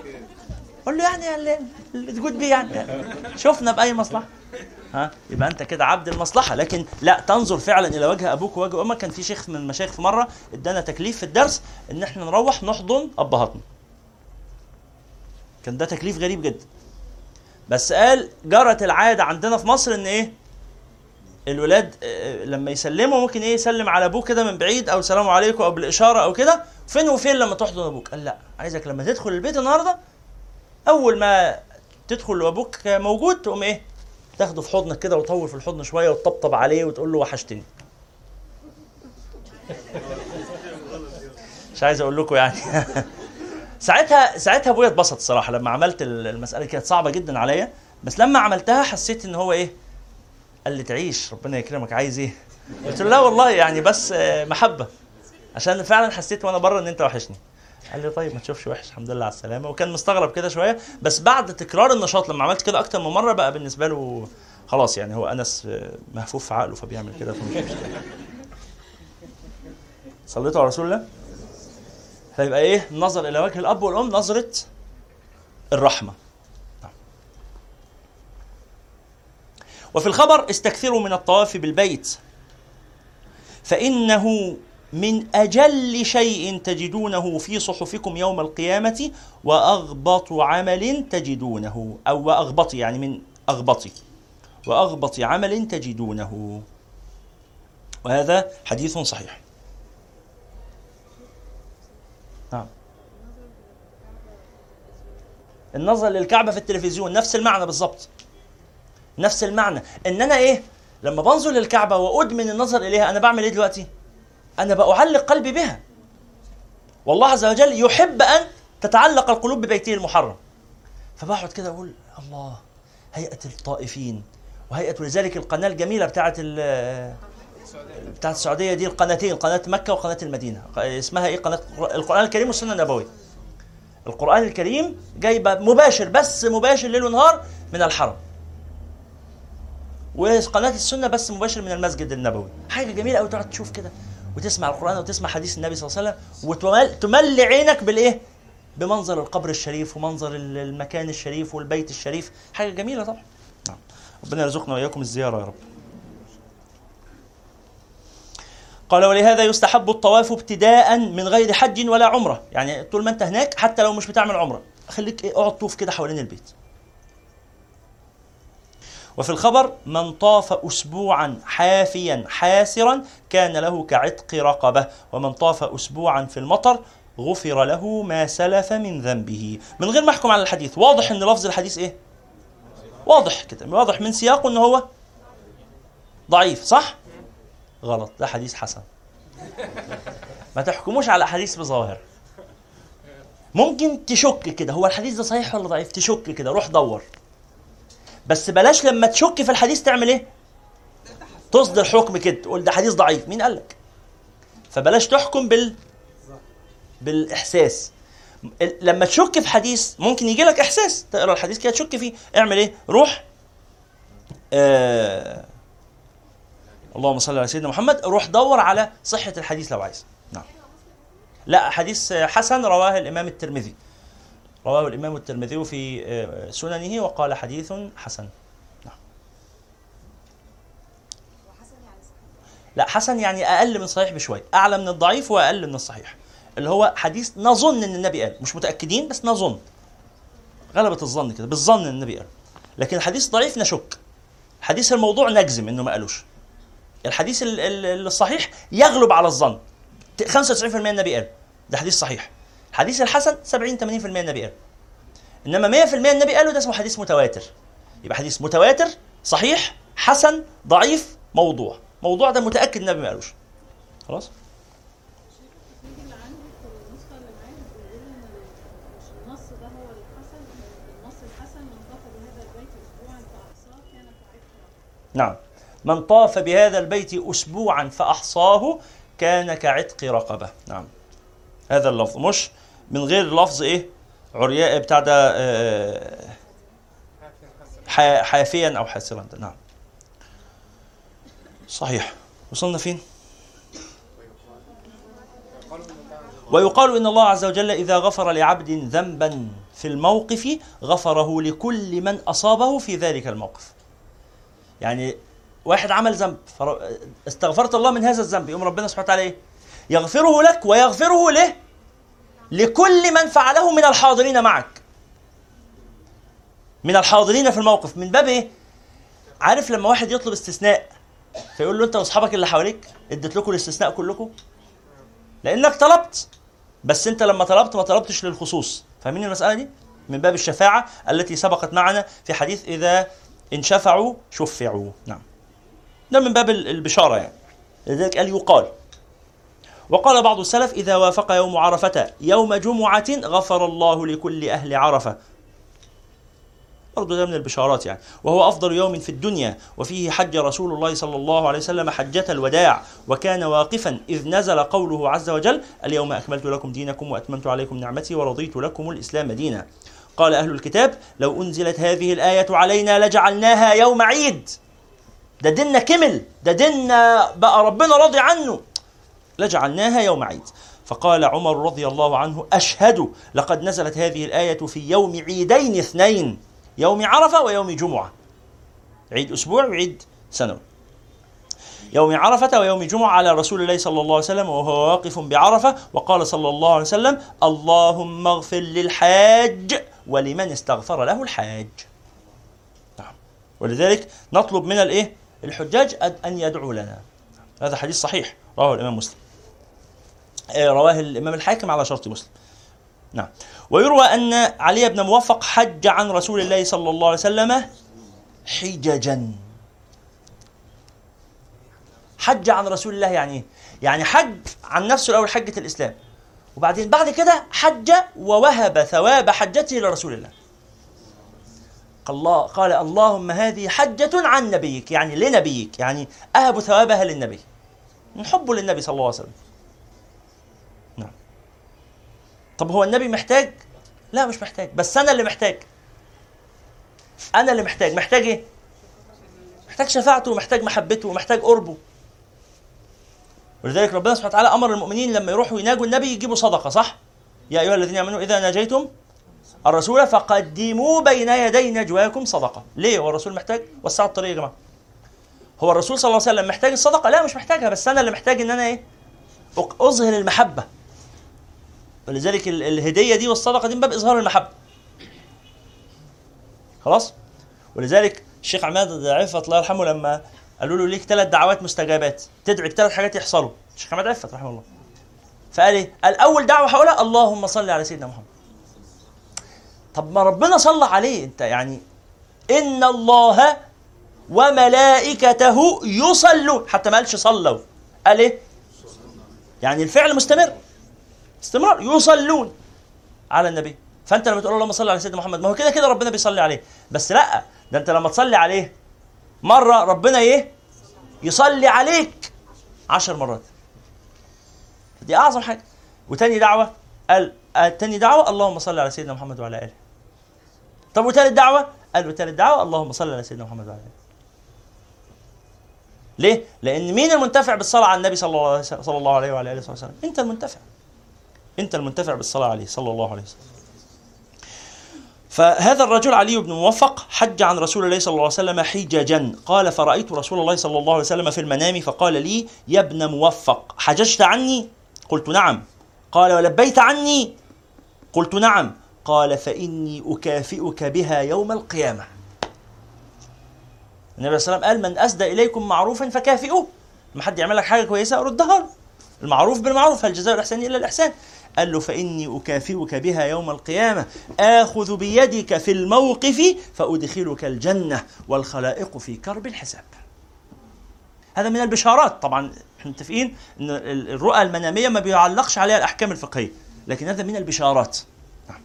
قول له يعني اللي تجود بيه يعني. شفنا بأي مصلحة. ها؟ يبقى أنت كده عبد المصلحة. لكن لا تنظر فعلا إلى وجه أبوك ووجه أمك. كان في شيخ من المشايخ في مرة إدانا تكليف في الدرس إن إحنا نروح نحضن أبهاتنا. كان ده تكليف غريب جدا. بس قال جرت العادة عندنا في مصر إن إيه؟ الولاد آه، لما يسلموا ممكن إيه؟ يسلم على أبوه كده من بعيد أو سلام عليكم أو بالإشارة أو كده. فين وفين لما تحضن أبوك؟ قال لا عايزك لما تدخل البيت النهارده أول ما تدخل وابوك موجود تقوم إيه؟ تاخده في حضنك كده وتطول في الحضن شوية وتطبطب عليه وتقول له وحشتني. مش عايز أقول لكم يعني. ساعتها ساعتها أبويا اتبسط الصراحة لما عملت ال- المسألة كانت صعبة جدا عليا. بس لما عملتها حسيت إن هو إيه؟ قال لي تعيش ربنا يكرمك. عايز إيه؟ قلت له لا والله يعني بس آه، محبة. عشان فعلا حسيت وأنا بره إن أنت وحشني. قال لي طيب ما تشوفش وحش الحمد لله على السلامة. وكان مستغرب كده شوية بس بعد تكرار النشاط لما عملت كده أكتر من مرة بقى بالنسبة له خلاص يعني هو أنس مهفوف في عقله فبيعمل كده فمش مشكلة. صليتوا على رسول الله؟ فيبقى إيه؟ النظر إلى وجه الأب والأم نظرة الرحمة. وفي الخبر استكثروا من الطواف بالبيت فإنه من أجل شيء تجدونه في صحفكم يوم القيامة وأغبط عمل تجدونه أو وأغبط يعني من اغبط وأغبط عمل تجدونه. وهذا حديث صحيح. نعم. النظر للكعبة في التلفزيون نفس المعنى بالظبط نفس المعنى. ان أنا إيه لما بنظر للكعبة وأدمن النظر إليها أنا بعمل إيه دلوقتي؟ أنا بأعلق قلبي بها. والله عز وجل يحب أن تتعلق القلوب ببيته المحرم. فبقعد كده أقول الله هيئة الطائفين وهيئة ولذلك القناة الجميلة بتاعت ال- بتاعت السعودية دي القناتين قناة مكة وقناة المدينة. اسمها إيه؟ قناة القرآن الكريم والسنة النبوية. القرآن الكريم جايبة مباشر بس مباشر ليل ونهار من الحرم. وقناة السنة بس مباشر من المسجد النبوي. حاجة جميلة قوي تقعد تشوف كده. وتسمع القرآن وتسمع حديث النبي صلى الله عليه وسلم وتملي عينك بالإيه؟ بمنظر القبر الشريف ومنظر ال- المكان الشريف والبيت الشريف. حاجة جميلة طبعا. نعم. ربنا يرزقنا وإياكم الزيارة يا رب. قال ولهذا يستحب الطواف ابتداء من غير حج ولا عمرة. يعني طول ما أنت هناك حتى لو مش بتعمل عمرة. خليك إيه اقعد طوف كده حوالين البيت. وفي الخبر من طاف أسبوعا حافيا حاسرا كان له كعتق رقبة ومن طاف أسبوعا في المطر غفر له ما سلف من ذنبه. من غير ما أحكم على الحديث واضح إن لفظ الحديث إيه؟ واضح كده واضح من سياقه ان هو ضعيف صح؟ غلط ده حديث حسن. ما تحكموش على احاديث بظواهر ممكن تشك كده هو الحديث ده صحيح ولا ضعيف؟ تشك كده روح دور. بس بلاش لما تشك في الحديث تعمل إيه؟ تصدر حكم كده تقول ده حديث ضعيف. مين قال لك فبلاش تحكم بال بالإحساس. ال- لما تشك في حديث ممكن يجي لك إحساس. تقرأ الحديث كده تشك فيه اعمل إيه؟ روح. آه اللهم صل على سيدنا محمد. روح دور على صحة الحديث لو عايز. نعم. لا حديث حسن رواه الإمام الترمذي. رواه الإمام الترمذي في آه، سننه وقال حديث حسن. نعم. لا حسن يعني أقل من صحيح بشوي. أعلى من الضعيف وأقل من الصحيح. اللي هو حديث نظن إن النبي قال. مش متأكدين بس نظن. غلبة الظن كده بالظن إن النبي قال. لكن الحديث ضعيف نشك. حديث الموضوع نجزم إنه ما قالوش. الحديث ال- ال- الصحيح يغلب على الظن. ت- 95% النبي قال. ده حديث صحيح. الحديث الحسن 70 80% النبي قال. إنما 100% النبي قاله ده اسمه حديث متواتر. يبقى حديث متواتر صحيح حسن ضعيف موضوع. موضوع ده متأكد النبي ما قالوش. خلاص؟ نعم. من طاف بهذا البيت أسبوعا فأحصاه كان كعتق رقبة. نعم. هذا اللفظ. مش من غير لفظ إيه؟ عرياء بتاع ده آه، ح- حافيا أو حاسرا ده. نعم. صحيح. وصلنا فين؟ ويقال إن الله عز وجل إذا غفر لعبد ذنبا في الموقف غفره لكل من أصابه في ذلك الموقف. يعني واحد عمل ذنب فر- استغفرت الله من هذا الذنب يقوم ربنا سبحانه وتعالى إيه؟ يغفره لك ويغفره له. لكل من فعله من الحاضرين معك. من الحاضرين في الموقف من باب إيه؟ عارف لما واحد يطلب استثناء فيقول له أنت وأصحابك اللي حواليك اديت لكم الاستثناء كلكم؟ لأنك طلبت بس أنت لما طلبت ما طلبتش للخصوص فاهمين المسألة دي؟ من باب الشفاعة التي سبقت معنا في حديث إذا إن شفعوا شفعوا نعم ده من باب ال- البشارة يعني لذلك قال يقال وقال بعض السلف إذا وافق يوم عرفة يوم جمعة غفر الله لكل أهل عرفة. برضه ده من البشارات يعني. وهو أفضل يوم في الدنيا وفيه حج رسول الله صلى الله عليه وسلم حجة الوداع وكان واقفا إذ نزل قوله عز وجل اليوم أكملت لكم دينكم وأتممت عليكم نعمتي ورضيت لكم الإسلام دينا. قال أهل الكتاب لو أنزلت هذه الآية علينا لجعلناها يوم عيد. ده ديننا كمل ده ديننا بقى ربنا راضي عنه. لجعلناها يوم عيد. فقال عمر رضي الله عنه أشهد لقد نزلت هذه الآية في يوم عيدين اثنين يوم عرفة ويوم جمعة. عيد أسبوع وعيد سنوي. يوم عرفة ويوم جمعة على رسول الله صلى الله عليه وسلم وهو واقف بعرفة وقال صلى الله عليه وسلم اللهم اغفر للحاج ولمن استغفر له الحاج. نعم. ولذلك نطلب من الإيه؟ الحجاج أن- أن يدعوا لنا. هذا حديث صحيح رواه الإمام مسلم. رواه الامام الحاكم على شرط مسلم. نعم. ويروى أن علي بن موفق حج عن رسول الله صلى الله عليه وسلم حججا. حج عن رسول الله يعني إيه؟ يعني حج عن نفسه الأول حجة الإسلام. وبعدين بعد كده حج ووهب ثواب حجته لرسول الله. قال الله قال اللهم هذه حجة عن نبيك يعني لنبيك يعني أهب ثوابها للنبي. من حبه للنبي صلى الله عليه وسلم نعم طب هو النبي محتاج؟ لا مش محتاج. بس أنا اللي محتاج. أنا اللي محتاج. محتاج إيه؟ محتاج شفاعته ومحتاج محبته ومحتاج قربه. ولذلك ربنا سبحانه وتعالى أمر المؤمنين لما يروحوا يناجوا النبي يجيبوا صدقة صح؟ يا أيها الذين آمنوا إذا ناجيتم الرسول فقدموا بين يدي نجواكم صدقة. ليه؟ هو الرسول محتاج؟ وسعوا الطريق يا جماعة. هو الرسول صلى الله عليه وسلم محتاج الصدقة؟ لا مش محتاجها. بس أنا اللي محتاج إن أنا إيه؟ أظهر المحبة. ولذلك ال- الهدية دي والصدقة دي من باب إظهار المحبة. خلاص؟ ولذلك الشيخ عماد عفت الله يرحمه لما قالوا له ليك ثلاث دعوات مستجابات تدعي بثلاث حاجات يحصلوا. الشيخ عماد عفت رحمه الله. فقال إيه؟ قال أول دعوة هقولها اللهم صل على سيدنا محمد. طب ما ربنا صلى عليه أنت يعني إن الله وملائكته يصلون. حتى ما قالش صلوا. قال إيه؟ يعني الفعل مستمر. استمرار. يصلون على النبي. فأنت لما تقول اللهم صل على سيدنا محمد ما هو كده كده ربنا بيصلي عليه. بس لأ ده أنت لما تصلي عليه مرة ربنا إيه؟ يصلي عليك عشر مرات. دي أعظم حاجة. وتاني دعوة قال آه، تاني دعوة اللهم صل على سيدنا محمد وعلى آله. طب وتالت دعوة؟ قال وتالت دعوة اللهم صل على سيدنا محمد وعلى آله. ليه؟ لأن مين المنتفع بالصلاة على النبي صلى الله عليه وسلم؟ أنت المنتفع. أنت المنتفع بالصلاة عليه صلى الله عليه وسلم. فهذا الرجل علي بن موفق حج عن رسول الله صلى الله عليه وسلم حججا. قال فرأيت رسول الله صلى الله عليه وسلم في المنام فقال لي يا ابن موفق حججت عني؟ قلت نعم. قال ولبيت عني؟ قلت نعم. قال فإني أكافئك بها يوم القيامة. النبي صلى الله عليه وسلم قال من أسدى إليكم معروفا فكافئوه. لما حد يعمل لك حاجة كويسة ردها المعروف بالمعروف هل جزاء الإحسان إلا الإحسان؟ قال له فإني أكافئك بها يوم القيامة. آخذ بيدك في الموقف فأدخلك الجنة والخلائق في كرب الحساب. هذا من البشارات. طبعا إحنا متفقين إن الرؤى المنامية ما بيعلقش عليها الأحكام الفقهية لكن هذا من البشارات. نعم.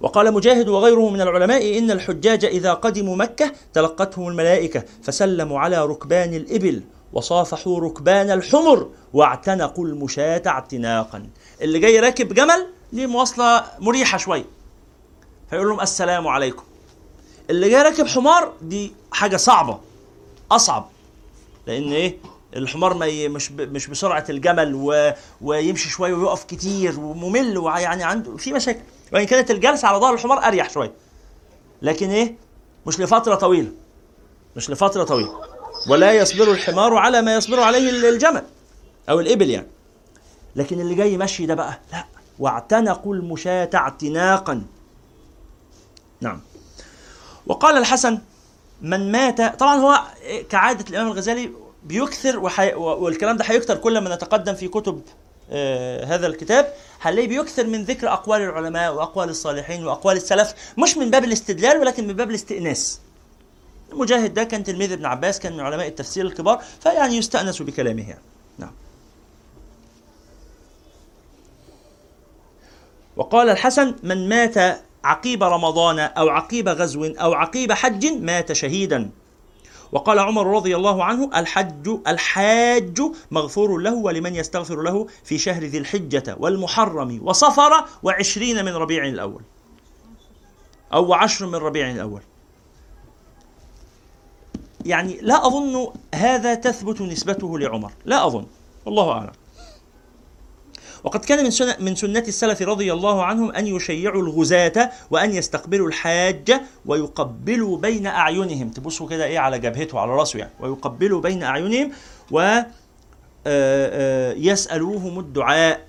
وقال مجاهد وغيره من العلماء إن الحجاج إذا قدموا مكة تلقتهم الملائكة فسلموا على ركبان الإبل وصافحوا ركبان الحمر واعتنقوا المشاة اعتناقا. اللي جاي راكب جمل ليه مواصلة مريحة شوية. فيقول لهم السلام عليكم. اللي جاي راكب حمار دي حاجة صعبة أصعب. لأن إيه؟ الحمار ما. مش. مش بسرعة الجمل و... ويمشي شوية ويقف كتير وممل ويعني عنده في مشاكل. وإن كانت الجلسة على ظهر الحمار أريح شوية. لكن إيه؟ مش لفترة طويلة. مش لفترة طويلة. ولا يصبر الحمار على ما يصبر عليه الجمل. أو الإبل يعني. لكن اللي جاي مشي ده بقى لا واعتنقوا المشاة اعتناقا. نعم. وقال الحسن من مات طبعا هو كعادة الإمام الغزالي بيكثر وحي... والكلام ده هيكثر كل ما نتقدم في كتب آه هذا الكتاب. هنلاقيه بيكثر من ذكر أقوال العلماء وأقوال الصالحين وأقوال السلف مش من باب الاستدلال ولكن من باب الاستئناس. مجاهد ده كان تلميذ ابن عباس كان من علماء التفسير الكبار فيعني يستأنس بكلامه يعني. نعم وقال الحسن من مات عقيب رمضان أو عقيب غزو أو عقيب حج مات شهيدا. وقال عمر رضي الله عنه الحج الحاج مغفور له ولمن يستغفر له في شهر ذي الحجة والمحرم وصفر وعشرين من ربيع الأول. أو عشر من ربيع الأول. يعني لا أظن هذا تثبت نسبته لعمر. لا أظن. والله أعلم. وقد كان من سنة, من سنة السلف رضي الله عنهم أن يشيعوا الغزاة وأن يستقبلوا الحاج ويقبلوا بين أعينهم. تبصوا كده إيه على جبهته على رأسه يعني. ويقبلوا بين أعينهم و يسألوهم الدعاء.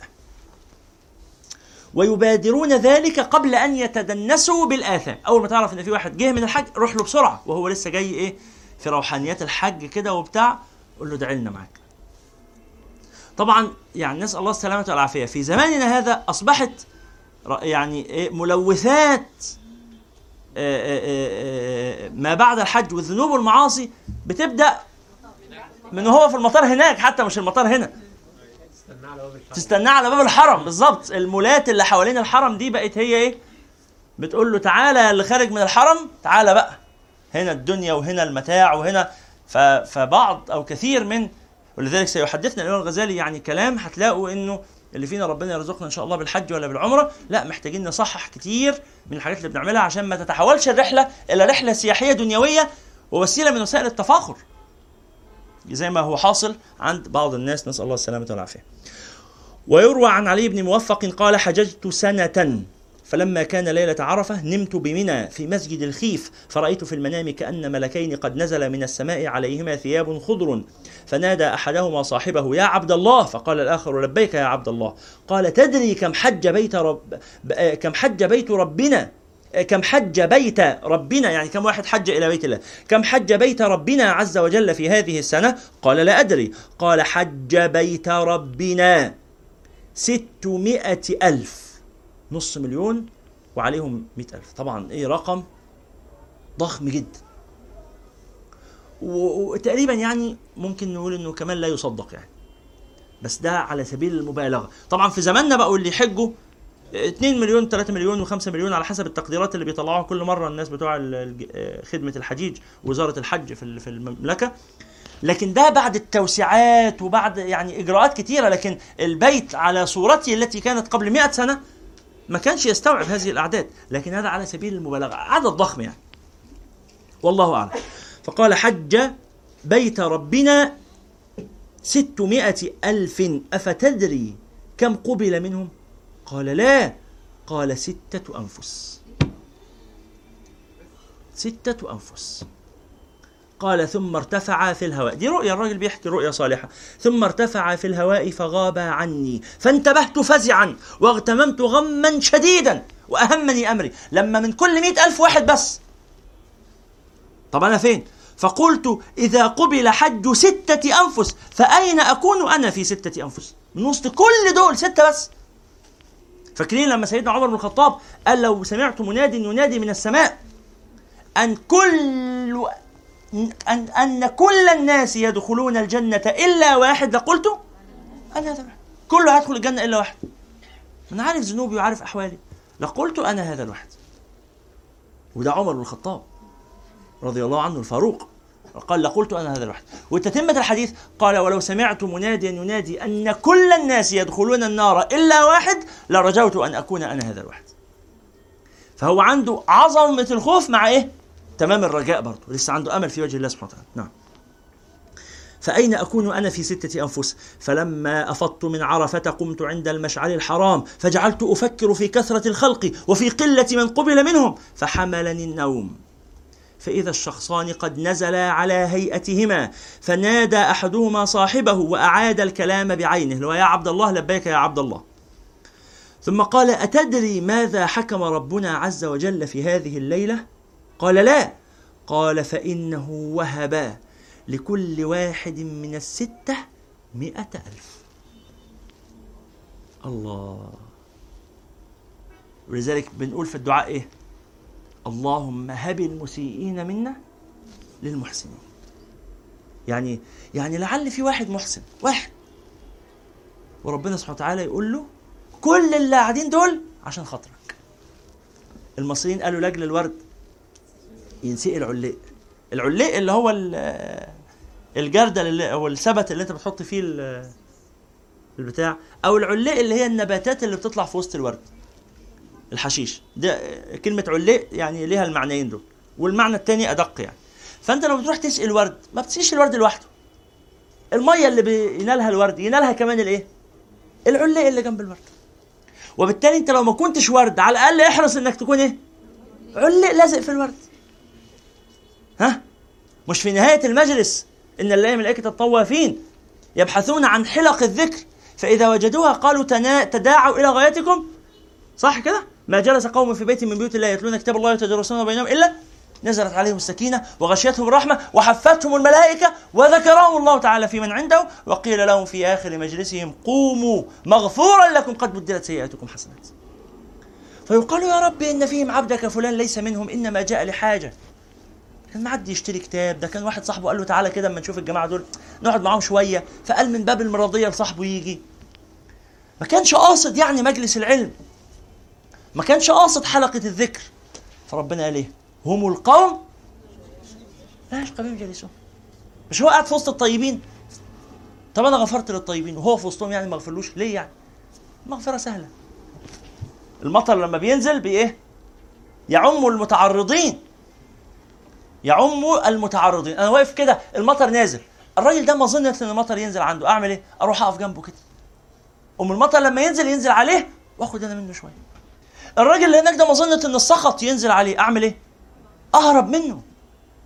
ويبادرون ذلك قبل أن يتدنسوا بالآثام. أول ما تعرف إن في واحد جه من الحج روح له بسرعة. وهو لسه جاي إيه؟ في روحانيات الحج كده وبتاع. قول له ادعي لنا معاك. طبعا يعني نسأل الله السلامة والعافية. في زماننا هذا أصبحت يعني إيه ملوثات ما بعد الحج والذنوب والمعاصي بتبدأ من هو في المطار هناك حتى مش المطار هنا. تستناه على باب الحرم. بالظبط المولات اللي حوالين الحرم دي بقت هي إيه؟ بتقول له تعالى اللي خارج من الحرم تعالى بقى. هنا الدنيا وهنا المتاع وهنا فبعض أو كثير من ولذلك سيحدثنا الإمام الغزالي يعني كلام هتلاقوا إنه اللي فينا ربنا يرزقنا إن شاء الله بالحج ولا بالعمرة. لا محتاجين نصحح كتير من الحاجات اللي بنعملها عشان ما تتحولش الرحلة إلى رحلة سياحية دنيوية ووسيلة من وسائل التفاخر. زي ما هو حاصل عند بعض الناس. نسأل الله السلامة والعافية. ويروى عن علي بن موفق قال حججت سنة فلما كان ليلة عرفة نمت بمنى في مسجد الخيف فرأيت في المنام كأن ملكين قد نزل من السماء عليهما ثياب خضر. فنادى أحدهما صاحبه يا عبد الله! فقال الآخر لبيك يا عبد الله. قال تدري كم حج بيت رب كم حج بيت ربنا؟ كم حج بيت ربنا؟ يعني كم واحد حج إلى بيت الله. كم حج بيت ربنا عز وجل في هذه السنة؟ قال لا أدري. قال حج بيت ربنا ستمائة ألف. نص مليون وعليهم مئة ألف. طبعا إيه رقم ضخم جدا. وتقريبا يعني ممكن نقول إنه كمان لا يصدق يعني. بس ده على سبيل المبالغة. طبعا في زماننا بقوا اللي يحجوا 2 مليون 3 مليون و5 مليون على حسب التقديرات اللي بيطلعوها كل مرة الناس بتوع خدمة الحجيج وزاره الحج في ال- في المملكة. لكن ده بعد التوسعات وبعد يعني إجراءات كتيرة. لكن البيت على صورته التي كانت قبل 100 سنة ما كانش يستوعب هذه الأعداد لكن هذا على سبيل المبالغة عدد ضخم يعني. والله أعلم. فقال حج بيت ربنا ستمائة ألف أفتدري كم قبل منهم؟ قال لا قال ستة أنفس. ستة أنفس. قال ثم ارتفع في الهواء. دي رؤيا الراجل بيحكي رؤيا صالحة. ثم ارتفع في الهواء فغاب عني. فانتبهت فزعا واغتممت غما شديدا وأهمني أمري. لما من كل مئة ألف واحد بس. طب أنا فين؟ فقلت إذا قبل حج ستة أنفس فأين أكون أنا في ستة أنفس؟ من وسط كل دول ستة بس. فاكرين لما سيدنا عمر بن الخطاب قال لو سمعت مناد ينادي من السماء أن كل أن, أن كل الناس يدخلون الجنة إلا واحد لقلت أنا هذا الواحد. كله هيدخل الجنة إلا واحد. أنا عارف ذنوبي وعارف أحوالي. لقلت أنا هذا الواحد. وده عمر بن الخطاب رضي الله عنه الفاروق. قال لقلت أنا هذا الواحد. وتتمة الحديث قال ولو سمعت مناديا ينادي أن كل الناس يدخلون النار إلا واحد لرجوت أن أكون أنا هذا الواحد. فهو عنده عظمة الخوف مع إيه؟ تمام الرجاء برضه لسه عنده أمل في وجه الله سبحانه وتعالى. نعم. فأين أكون أنا في ستة أنفس؟ فلما أفضت من عرفة قمت عند المشعر الحرام فجعلت أفكر في كثرة الخلق وفي قلة من قبل منهم فحملني النوم. فإذا الشخصان قد نزلا على هيئتهما فنادى أحدهما صاحبه وأعاد الكلام بعينه هو يا عبد الله لبيك يا عبد الله. ثم قال أتدري ماذا حكم ربنا عز وجل في هذه الليلة؟ قال لا. قال فإنه وهب لكل واحد من الستة مئة ألف. الله. ولذلك بنقول في الدعاء إيه؟ اللهم هب المسيئين منا للمحسنين. يعني يعني لعل في واحد محسن واحد. وربنا سبحانه وتعالى يقول له كل اللي قاعدين دول عشان خاطرك. المصريين قالوا لأجل الورد. ينسقي العلاق العلاق اللي هو ال- الجردل اللي أو السبت اللي أنت بتحط فيه ال- البتاع أو العلاق اللي هي النباتات اللي بتطلع في وسط الورد. الحشيش. ده كلمة علاق يعني ليها المعنيين دول. والمعنى الثاني أدق يعني. فأنت لو بتروح تسقي الورد ما بتسقيش الورد لوحده. المية اللي بينالها الورد ينالها كمان الإيه؟ العلاق اللي جنب الورد. وبالتالي أنت لو ما كنتش ورد على الأقل احرص إنك تكون إيه؟ علاق لازق في الورد. ها؟ مش في نهاية المجلس إن الله ملائكة الطوافين يبحثون عن حلق الذكر فإذا وجدوها قالوا تنا... تداعوا إلى غايتكم صح كده؟ ما جلس قوم في بيت من بيوت الله يتلون كتاب الله ويتدرسون بينهم إلا نزلت عليهم السكينة وغشيتهم الرحمة وحفتهم الملائكة وذكرهم الله تعالى في من عنده وقيل لهم في آخر مجلسهم قوموا مغفورا لكم قد بدلت سيئاتكم حسنات. فيقال يا رب إن فيهم عبدك فلان ليس منهم إنما جاء لحاجة. كان معدي يشتري كتاب ده كان واحد صاحبه قال له تعالى كده اما نشوف الجماعة دول نقعد معاهم شوية فقال من باب المرضية لصاحبه يجي. ما كانش قاصد يعني مجلس العلم. ما كانش قاصد حلقة الذكر. فربنا قال إيه؟ هم القوم لا يشقى جالسون مش هو قاعد في وسط الطيبين؟ طب أنا غفرت للطيبين وهو في وسطهم يعني ما غفرلوش؟ ليه يعني؟ مغفرة سهلة. المطر لما بينزل بإيه؟ يعم المتعرضين. يعم المتعرضين. أنا واقف كده المطر نازل. الراجل ده ما ظنت إن المطر ينزل عنده. أعمل إيه؟ أروح أقف جنبه كده. ام المطر لما ينزل ينزل عليه وآخد أنا منه شوية. الراجل اللي هناك ده ما ظنت إن السخط ينزل عليه. أعمل إيه؟ أهرب منه.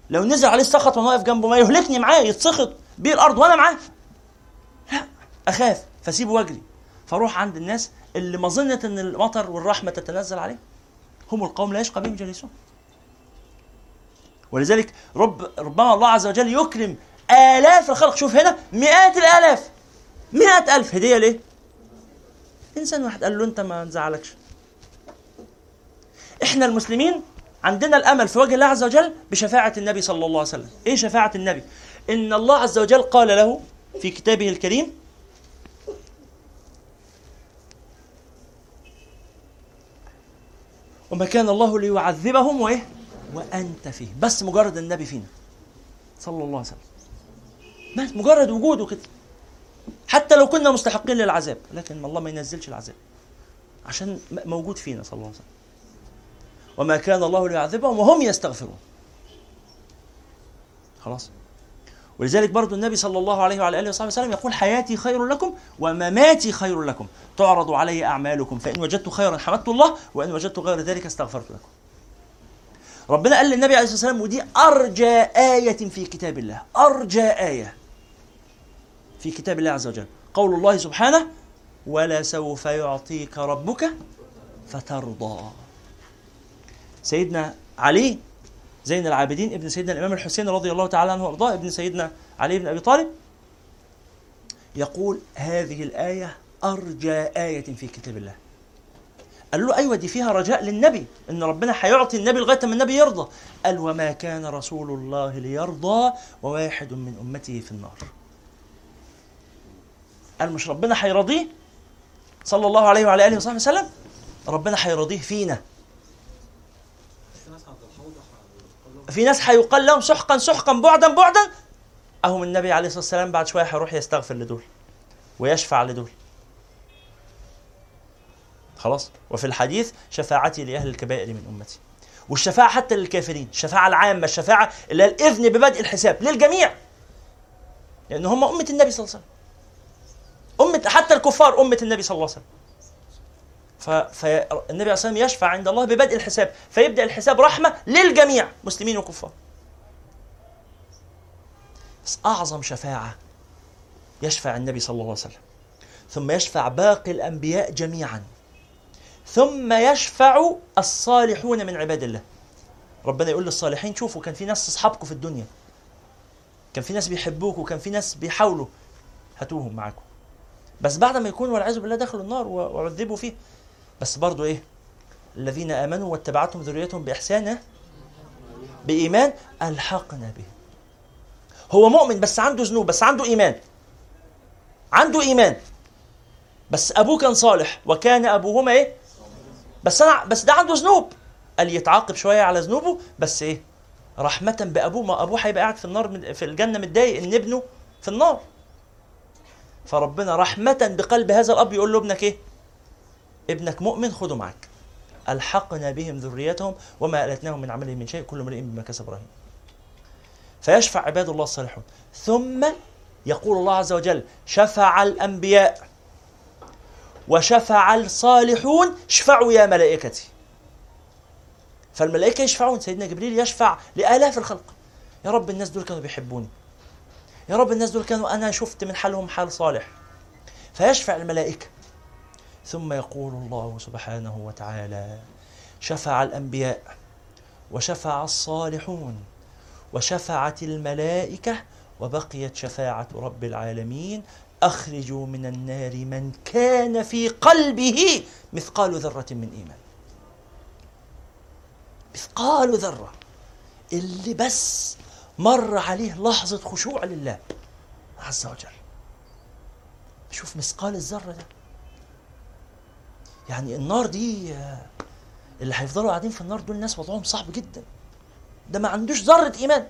لو نزل عليه السخط وأنا واقف جنبه ما يهلكني معاه يتسخط بيه الأرض وأنا معاه. لا أخاف فأسيبه وأجري. فأروح عند الناس اللي ما ظنت إن المطر والرحمة تتنزل عليه. هم القوم لا يشقى بهم جليسون ولذلك رب ربما الله عز وجل يكرم آلاف الخلق شوف هنا مئات الآلاف مئة ألف هدية ليه؟ إنسان واحد قال له أنت ما نزعلكش إحنا المسلمين عندنا الأمل في وجه الله عز وجل بشفاعة النبي صلى الله عليه وسلم إيه شفاعة النبي؟ إن الله عز وجل قال له في كتابه الكريم وما كان الله ليعذبهم وإيه؟ وأنت فيه. بس مجرد النبي فينا. صلى الله عليه وسلم. بس مجرد وجوده كده. حتى لو كنا مستحقين للعذاب لكن الله ما ينزلش العذاب. عشان موجود فينا صلى الله عليه وسلم. وما كان الله ليعذبهم وهم يستغفرون. خلاص؟ ولذلك برضو النبي صلى الله عليه وعلى آله وصحبه وسلم يقول حياتي خير لكم ومماتي خير لكم. تعرض علي أعمالكم. فإن وجدت خيرا حمدت الله وإن وجدت غير ذلك استغفرت لكم. ربنا قال للنبي عليه الصلاة والسلام ودي أرجى آية في كتاب الله، أرجى آية في كتاب الله عز وجل، قول الله سبحانه: ولسوف يعطيك ربك فترضى. سيدنا علي زين العابدين ابن سيدنا الإمام الحسين رضي الله تعالى عنه وأرضاه ابن سيدنا علي بن أبي طالب يقول هذه الآية أرجى آية في كتاب الله. قال له أيوه دي فيها رجاء للنبي إن ربنا هيعطي النبي لغاية ما النبي يرضى. قال وما كان رسول الله ليرضى وواحد من أمته في النار. قال مش ربنا هيرضيه صلى الله عليه وعلى آله وصحبه وسلم. ربنا هيرضيه فينا. في ناس هيقال لهم سحقا سحقا بعدا بعدا. اهم النبي عليه الصلاة والسلام بعد شوية هيروح يستغفر لدول ويشفع لدول. خلاص؟ وفي الحديث شفاعتي لأهل الكبائر من أمتي. والشفاعة حتى للكافرين الشفاعة العامة الشفاعة اللي هي الإذن ببدء الحساب للجميع. لأن هم أمة النبي صلى الله عليه وسلم. أمة حتى الكفار أمة النبي صلى الله عليه وسلم. فالنبي عليه الصلاه والسلام يشفع عند الله ببدء الحساب. فيبدأ الحساب رحمة للجميع مسلمين وكفار. بس أعظم شفاعة يشفع النبي صلى الله عليه وسلم. ثم يشفع باقي الأنبياء جميعا. ثم يشفع الصالحون من عباد الله. ربنا يقول للصالحين شوفوا كان في ناس أصحابكم في الدنيا كان في ناس بيحبوك وكان في ناس بيحاولوا هاتوهم معاكم. بس بعد ما يكونوا والعياذ بالله دخلوا النار وعذبوا فيه. بس برضو إيه؟ الذين آمنوا واتبعتهم ذريتهم بإحسان بإيمان ألحقنا به هو مؤمن بس عنده ذنوب بس عنده إيمان. عنده إيمان. بس أبوه كان صالح وكان أبوهما إيه؟ بس أنا بس ده عنده ذنوب. قال يتعاقب شوية على ذنوبه بس إيه؟ رحمة بأبوه ما أبوه هيبقى قاعد في النار مد- في الجنة متضايق إن ابنه في النار. فربنا رحمة بقلب هذا الأب يقول له ابنك إيه؟ ابنك مؤمن خده معك ألحقنا بهم ذريتهم وما ألتناهم من عملهم من شيء كل امرئ بما كسب رهين. فيشفع عباد الله الصالحون. ثم يقول الله عز وجل شفع الأنبياء. وشفع الصالحون اشفعوا يا ملائكتي. فالملائكة يشفعون سيدنا جبريل يشفع لآلاف الخلق. يا رب الناس دول كانوا بيحبوني. يا رب الناس دول كانوا أنا شفت من حالهم حال صالح. فيشفع الملائكة. ثم يقول الله سبحانه وتعالى شفع الأنبياء وشفع الصالحون وشفعت الملائكة وبقيت شفاعة رب العالمين. اخرجوا من النار من كان في قلبه مثقال ذرة من إيمان. مثقال ذرة. اللي بس مر عليه لحظة خشوع لله عز وجل. شوف مثقال الذرة ده. يعني النار دي اللي هيفضلوا قاعدين في النار دول ناس وضعهم صعب جدا. ده ما عندوش ذرة إيمان.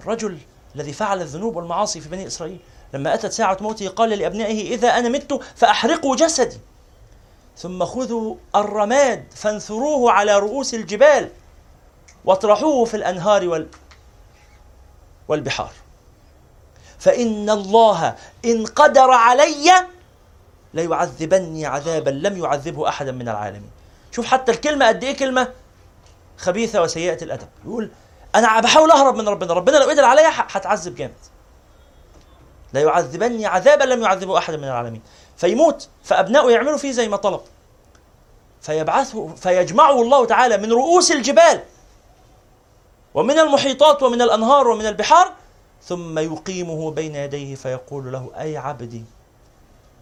الرجل الذي فعل الذنوب والمعاصي في بني إسرائيل لما أتت ساعة موته قال لأبنائه إذا أنا مت فأحرقوا جسدي. ثم خذوا الرماد فانثروه على رؤوس الجبال واطرحوه في الأنهار وال والبحار. فإن الله إن قدر علي ليعذبني عذابا لم يعذبه أحدا من العالمين. شوف حتى الكلمة قد إيه كلمة؟ خبيثة وسيئة الأدب. يقول أنا بحاول أهرب من ربنا ربنا لو قدر عليا هتعذب جامد. لا يعذبني عذابا لم يعذبه أحد من العالمين. فيموت فابنائه يعملوا فيه زي ما طلب. فيبعثه فيجمعه الله تعالى من رؤوس الجبال ومن المحيطات ومن الأنهار ومن البحار ثم يقيمه بين يديه فيقول له أي عبدي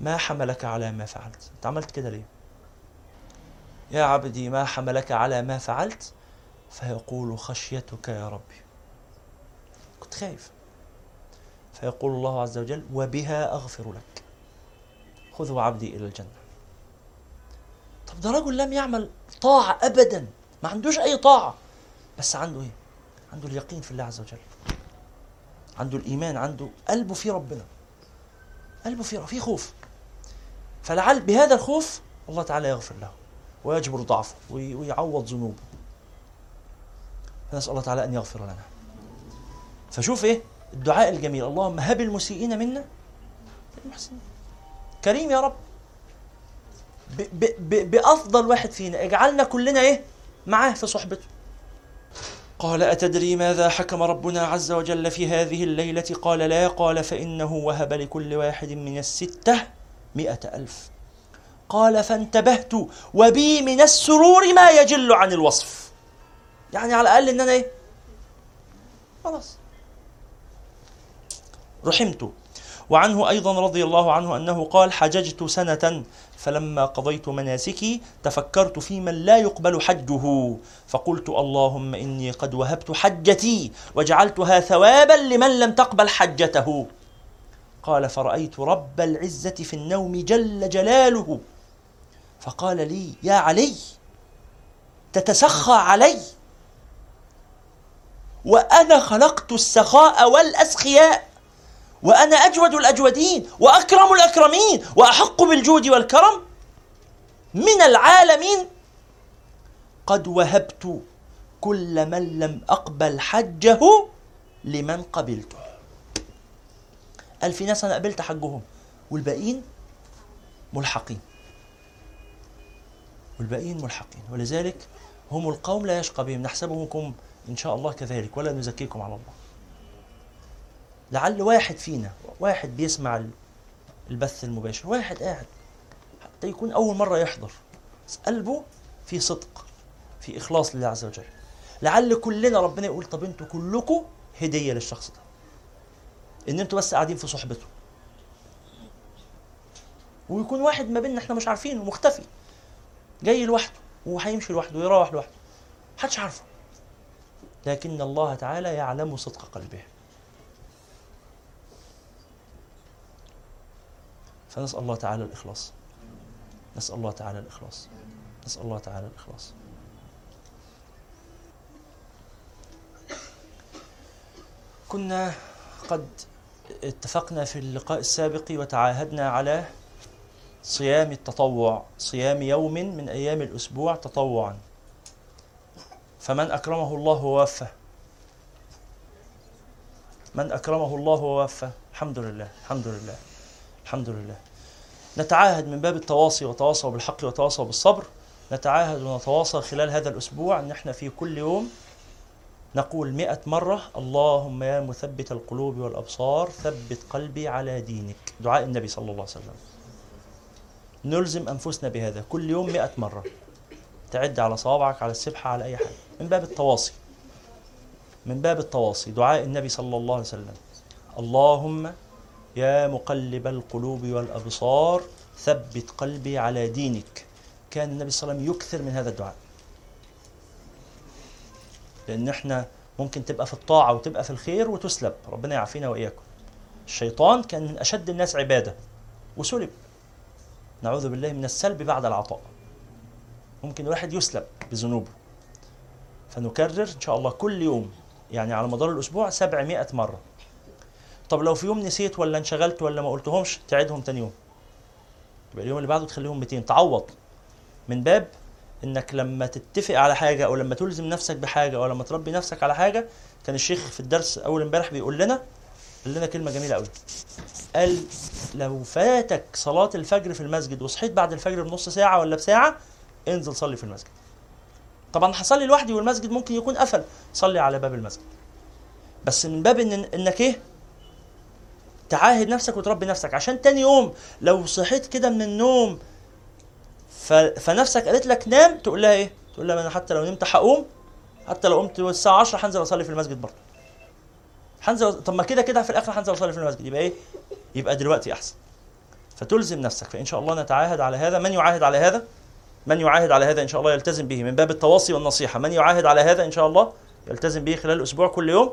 ما حملك على ما فعلت؟ أنت عملت كده ليه؟ يا عبدي ما حملك على ما فعلت؟ فيقول خشيتك يا ربي. كنت خايف. فيقول الله عز وجل وبها أغفر لك. خذوا عبدي إلى الجنة. طب ده رجل لم يعمل طاعة ابدا ما عندوش أي طاعة. بس عنده إيه؟ عنده اليقين في الله عز وجل. عنده الإيمان عنده قلبه في ربنا. قلبه في في خوف. فلعل بهذا الخوف الله تعالى يغفر له ويجبر ضعفه وي- ويعوض ذنوبه. فنسأل الله تعالى أن يغفر لنا. فشوف إيه؟ الدعاء الجميل. اللهم هب المسيئين منا. المحسنين كريم يا رب. ب ب ب بأفضل واحد فينا. اجعلنا كلنا إيه؟ معاه في صحبته. قال أتدري ماذا حكم ربنا عز وجل في هذه الليلة؟ قال لا. قال فإنه وهب لكل واحد من الستة مئة ألف. قال فانتبهت وبي من السرور ما يجل عن الوصف. يعني على الأقل إن أنا إيه؟ خلاص. رحمت. وعنه أيضا رضي الله عنه أنه قال حججت سنة فلما قضيت مناسكي تفكرت في من لا يقبل حجه فقلت اللهم إني قد وهبت حجتي وجعلتها ثوابا لمن لم تقبل حجته. قال فرأيت رب العزة في النوم جل جلاله. فقال لي يا علي تتسخى علي. وأنا خلقت السخاء والأسخياء. وأنا أجود الأجودين وأكرم الأكرمين وأحق بالجود والكرم من العالمين. قد وهبت كل من لم أقبل حجه لمن قبلته. قال في ناس أنا قبلت حجهم. والباقيين ملحقين. والباقيين ملحقين. ولذلك هم القوم لا يشقى بهم. نحسبهم إن شاء الله كذلك. ولا نزكيكم على الله. لعل واحد فينا واحد بيسمع البث المباشر واحد قاعد حتى يكون أول مرة يحضر بس قلبه في صدق في إخلاص لله عز وجل. لعل كلنا ربنا يقول طب أنتوا كلكم هدية للشخص ده. إن أنتوا بس قاعدين في صحبته. ويكون واحد ما بيننا إحنا مش عارفينه مختفي جاي لوحده وهيمشي لوحده ويروح لوحده. محدش عارفه. لكن الله تعالى يعلم صدق قلبه. فنسأل الله تعالى الإخلاص. نسأل الله تعالى الإخلاص. نسأل الله تعالى الإخلاص. كنا قد اتفقنا في اللقاء السابق وتعاهدنا على صيام التطوع صيام يوم من أيام الأسبوع تطوعا. فمن أكرمه الله ووفى من أكرمه الله ووفى الحمد لله الحمد لله. الحمد لله. نتعاهد من باب التواصي وتواصوا بالحق وتواصوا بالصبر. نتعاهد ونتواصى خلال هذا الأسبوع أن إحنا في كل يوم نقول مئة مرة اللهم يا مثبت القلوب والأبصار ثبت قلبي على دينك. دعاء النبي صلى الله عليه وسلم. نلزم أنفسنا بهذا. كل يوم مئة مرة. تعد على صوابعك على السبحة على أي حاجة. من باب التواصي. من باب التواصي. دعاء النبي صلى الله عليه وسلم. اللهم يا مقلب القلوب والأبصار ثبت قلبي على دينك. كان النبي صلى الله عليه وسلم يكثر من هذا الدعاء. لأن إحنا ممكن تبقى في الطاعة وتبقى في الخير وتسلب. ربنا يعافينا وإياكم. الشيطان كان من أشد الناس عبادة. وسلب. نعوذ بالله من السلب بعد العطاء. ممكن الواحد يسلب بذنوبه. فنكرر إن شاء الله كل يوم يعني على مدار الأسبوع 700 مرة. طب لو في يوم نسيت ولا انشغلت ولا ما قلتهمش تعيدهم تاني يوم. يبقى اليوم اللي بعده تخليهم 200 تعوض من باب إنك لما تتفق على حاجة أو لما تلزم نفسك بحاجة أو لما تربي نفسك على حاجة كان الشيخ في الدرس أول امبارح بيقول لنا قال لنا كلمة جميلة قوي قال لو فاتك صلاة الفجر في المسجد وصحيت بعد الفجر بنص ساعة ولا بساعة انزل صلي في المسجد. طبعا هصلي لوحدي والمسجد ممكن يكون قفل صلي على باب المسجد. بس من باب إن إنك إيه؟ تعاهد نفسك وتربي نفسك. عشان تاني يوم لو صحيت كده من النوم ف... فنفسك قالت لك نام تقول لها إيه؟ تقول لها أنا حتى لو نمت هقوم حتى لو قمت الساعة 10 هنزل أصلي في المسجد برضه. هنزل طب ما كده كده في الآخر هنزل أصلي في المسجد. يبقى إيه؟ يبقى دلوقتي أحسن. فتلزم نفسك فإن شاء الله نتعاهد على هذا. من يعاهد على هذا؟ من يعاهد على هذا إن شاء الله يلتزم به من باب التواصي والنصيحة. من يعاهد على هذا إن شاء الله يلتزم به خلال الأسبوع كل يوم.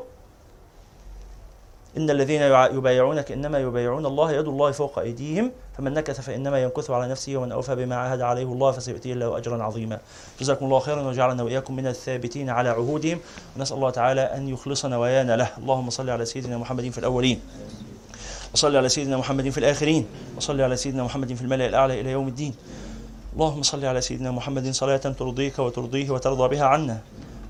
إن الذين يع- يبايعونك إنما يبايعون الله يد الله فوق أيديهم فمن نكث فإنما ينكث على نفسه ومن أوفى بما عاهد عليه الله فسيؤتيه الله أجرا عظيما. جزاكم الله خيرا وجعلنا وإياكم من الثابتين على عهودهم. ونسأل الله تعالى أن يخلص نوايانا له. اللهم صل على سيدنا محمد في الأولين وصل على سيدنا محمد في الآخرين وصل على سيدنا محمد في الملأ الأعلى إلى يوم الدين. اللهم صل على سيدنا محمد صلاة ترضيك وترضيه وترضى بها عنا.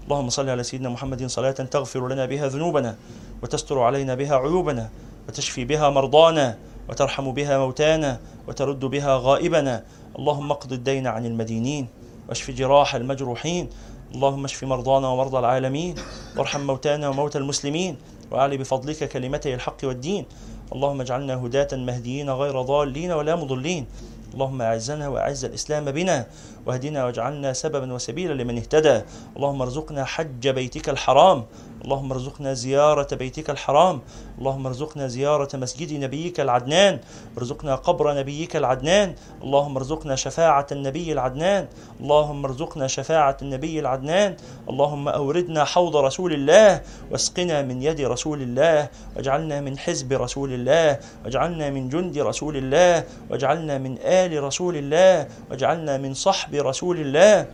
اللهم صل على سيدنا محمد صلاة تغفر لنا بها ذنوبنا. وتستر علينا بها عيوبنا وتشفي بها مرضانا وترحم بها موتانا وترد بها غائبنا. اللهم اقض الدين عن المدينين واشف جراح المجروحين. اللهم اشف مرضانا ومرضى العالمين وارحم موتانا وموتى المسلمين واعلي بفضلك كلمتي الحق والدين. اللهم اجعلنا هداة مهديين غير ضالين ولا مضلين. اللهم اعزنا واعز الإسلام بنا واهدنا واجعلنا سببا وسبيلا لمن اهتدى. اللهم ارزقنا حج بيتك الحرام اللهم ارزقنا زيارة بيتك الحرام. اللهم ارزقنا زيارة مسجد نبيك العدنان. ارزقنا قبر نبيك العدنان. اللهم ارزقنا شفاعة النبي العدنان. اللهم ارزقنا شفاعة النبي العدنان. اللهم أوردنا حوض رسول الله واسقنا من يد رسول الله. واجعلنا من حزب رسول الله. واجعلنا من جند رسول الله. واجعلنا من آل رسول الله. واجعلنا من صحب رسول الله.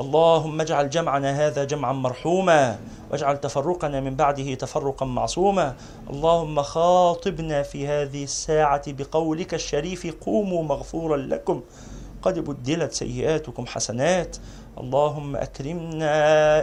اللهم اجعل جمعنا هذا جمعا مرحوما واجعل تفرقنا من بعده تفرقا معصوما. اللهم خاطبنا في هذه الساعة بقولك الشريف قوموا مغفورا لكم. قد بدلت سيئاتكم حسنات. اللهم أكرمنا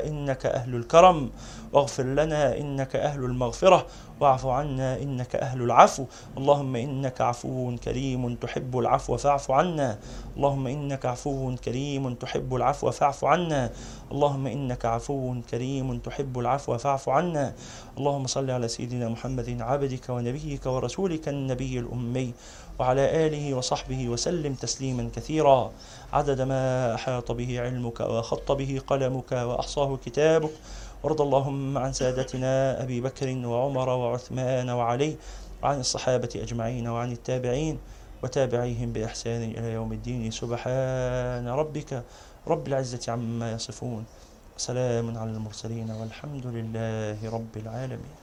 إنك أهل الكرم. واغفر لنا إنك أهل المغفرة واعف عنا إنك أهل العفو. اللهم إنك عفو كريم تحب العفو فاعف عنا. اللهم إنك عفو كريم تحب العفو فاعف عنا. اللهم إنك عفو كريم تحب العفو فاعف عنا. اللهم صل على سيدنا محمد عبدك ونبيك ورسولك النبي الأمي وعلى آله وصحبه وسلم تسليما كثيرا. عدد ما أحاط به علمك وخط به قلمك وأحصاه كتابك. وارض اللهم عن سادتنا أبي بكر وعمر وعثمان وعلي وعن الصحابة أجمعين وعن التابعين وتابعيهم بإحسان إلى يوم الدين. سبحان ربك رب العزة عما يصفون. سلام على المرسلين والحمد لله رب العالمين.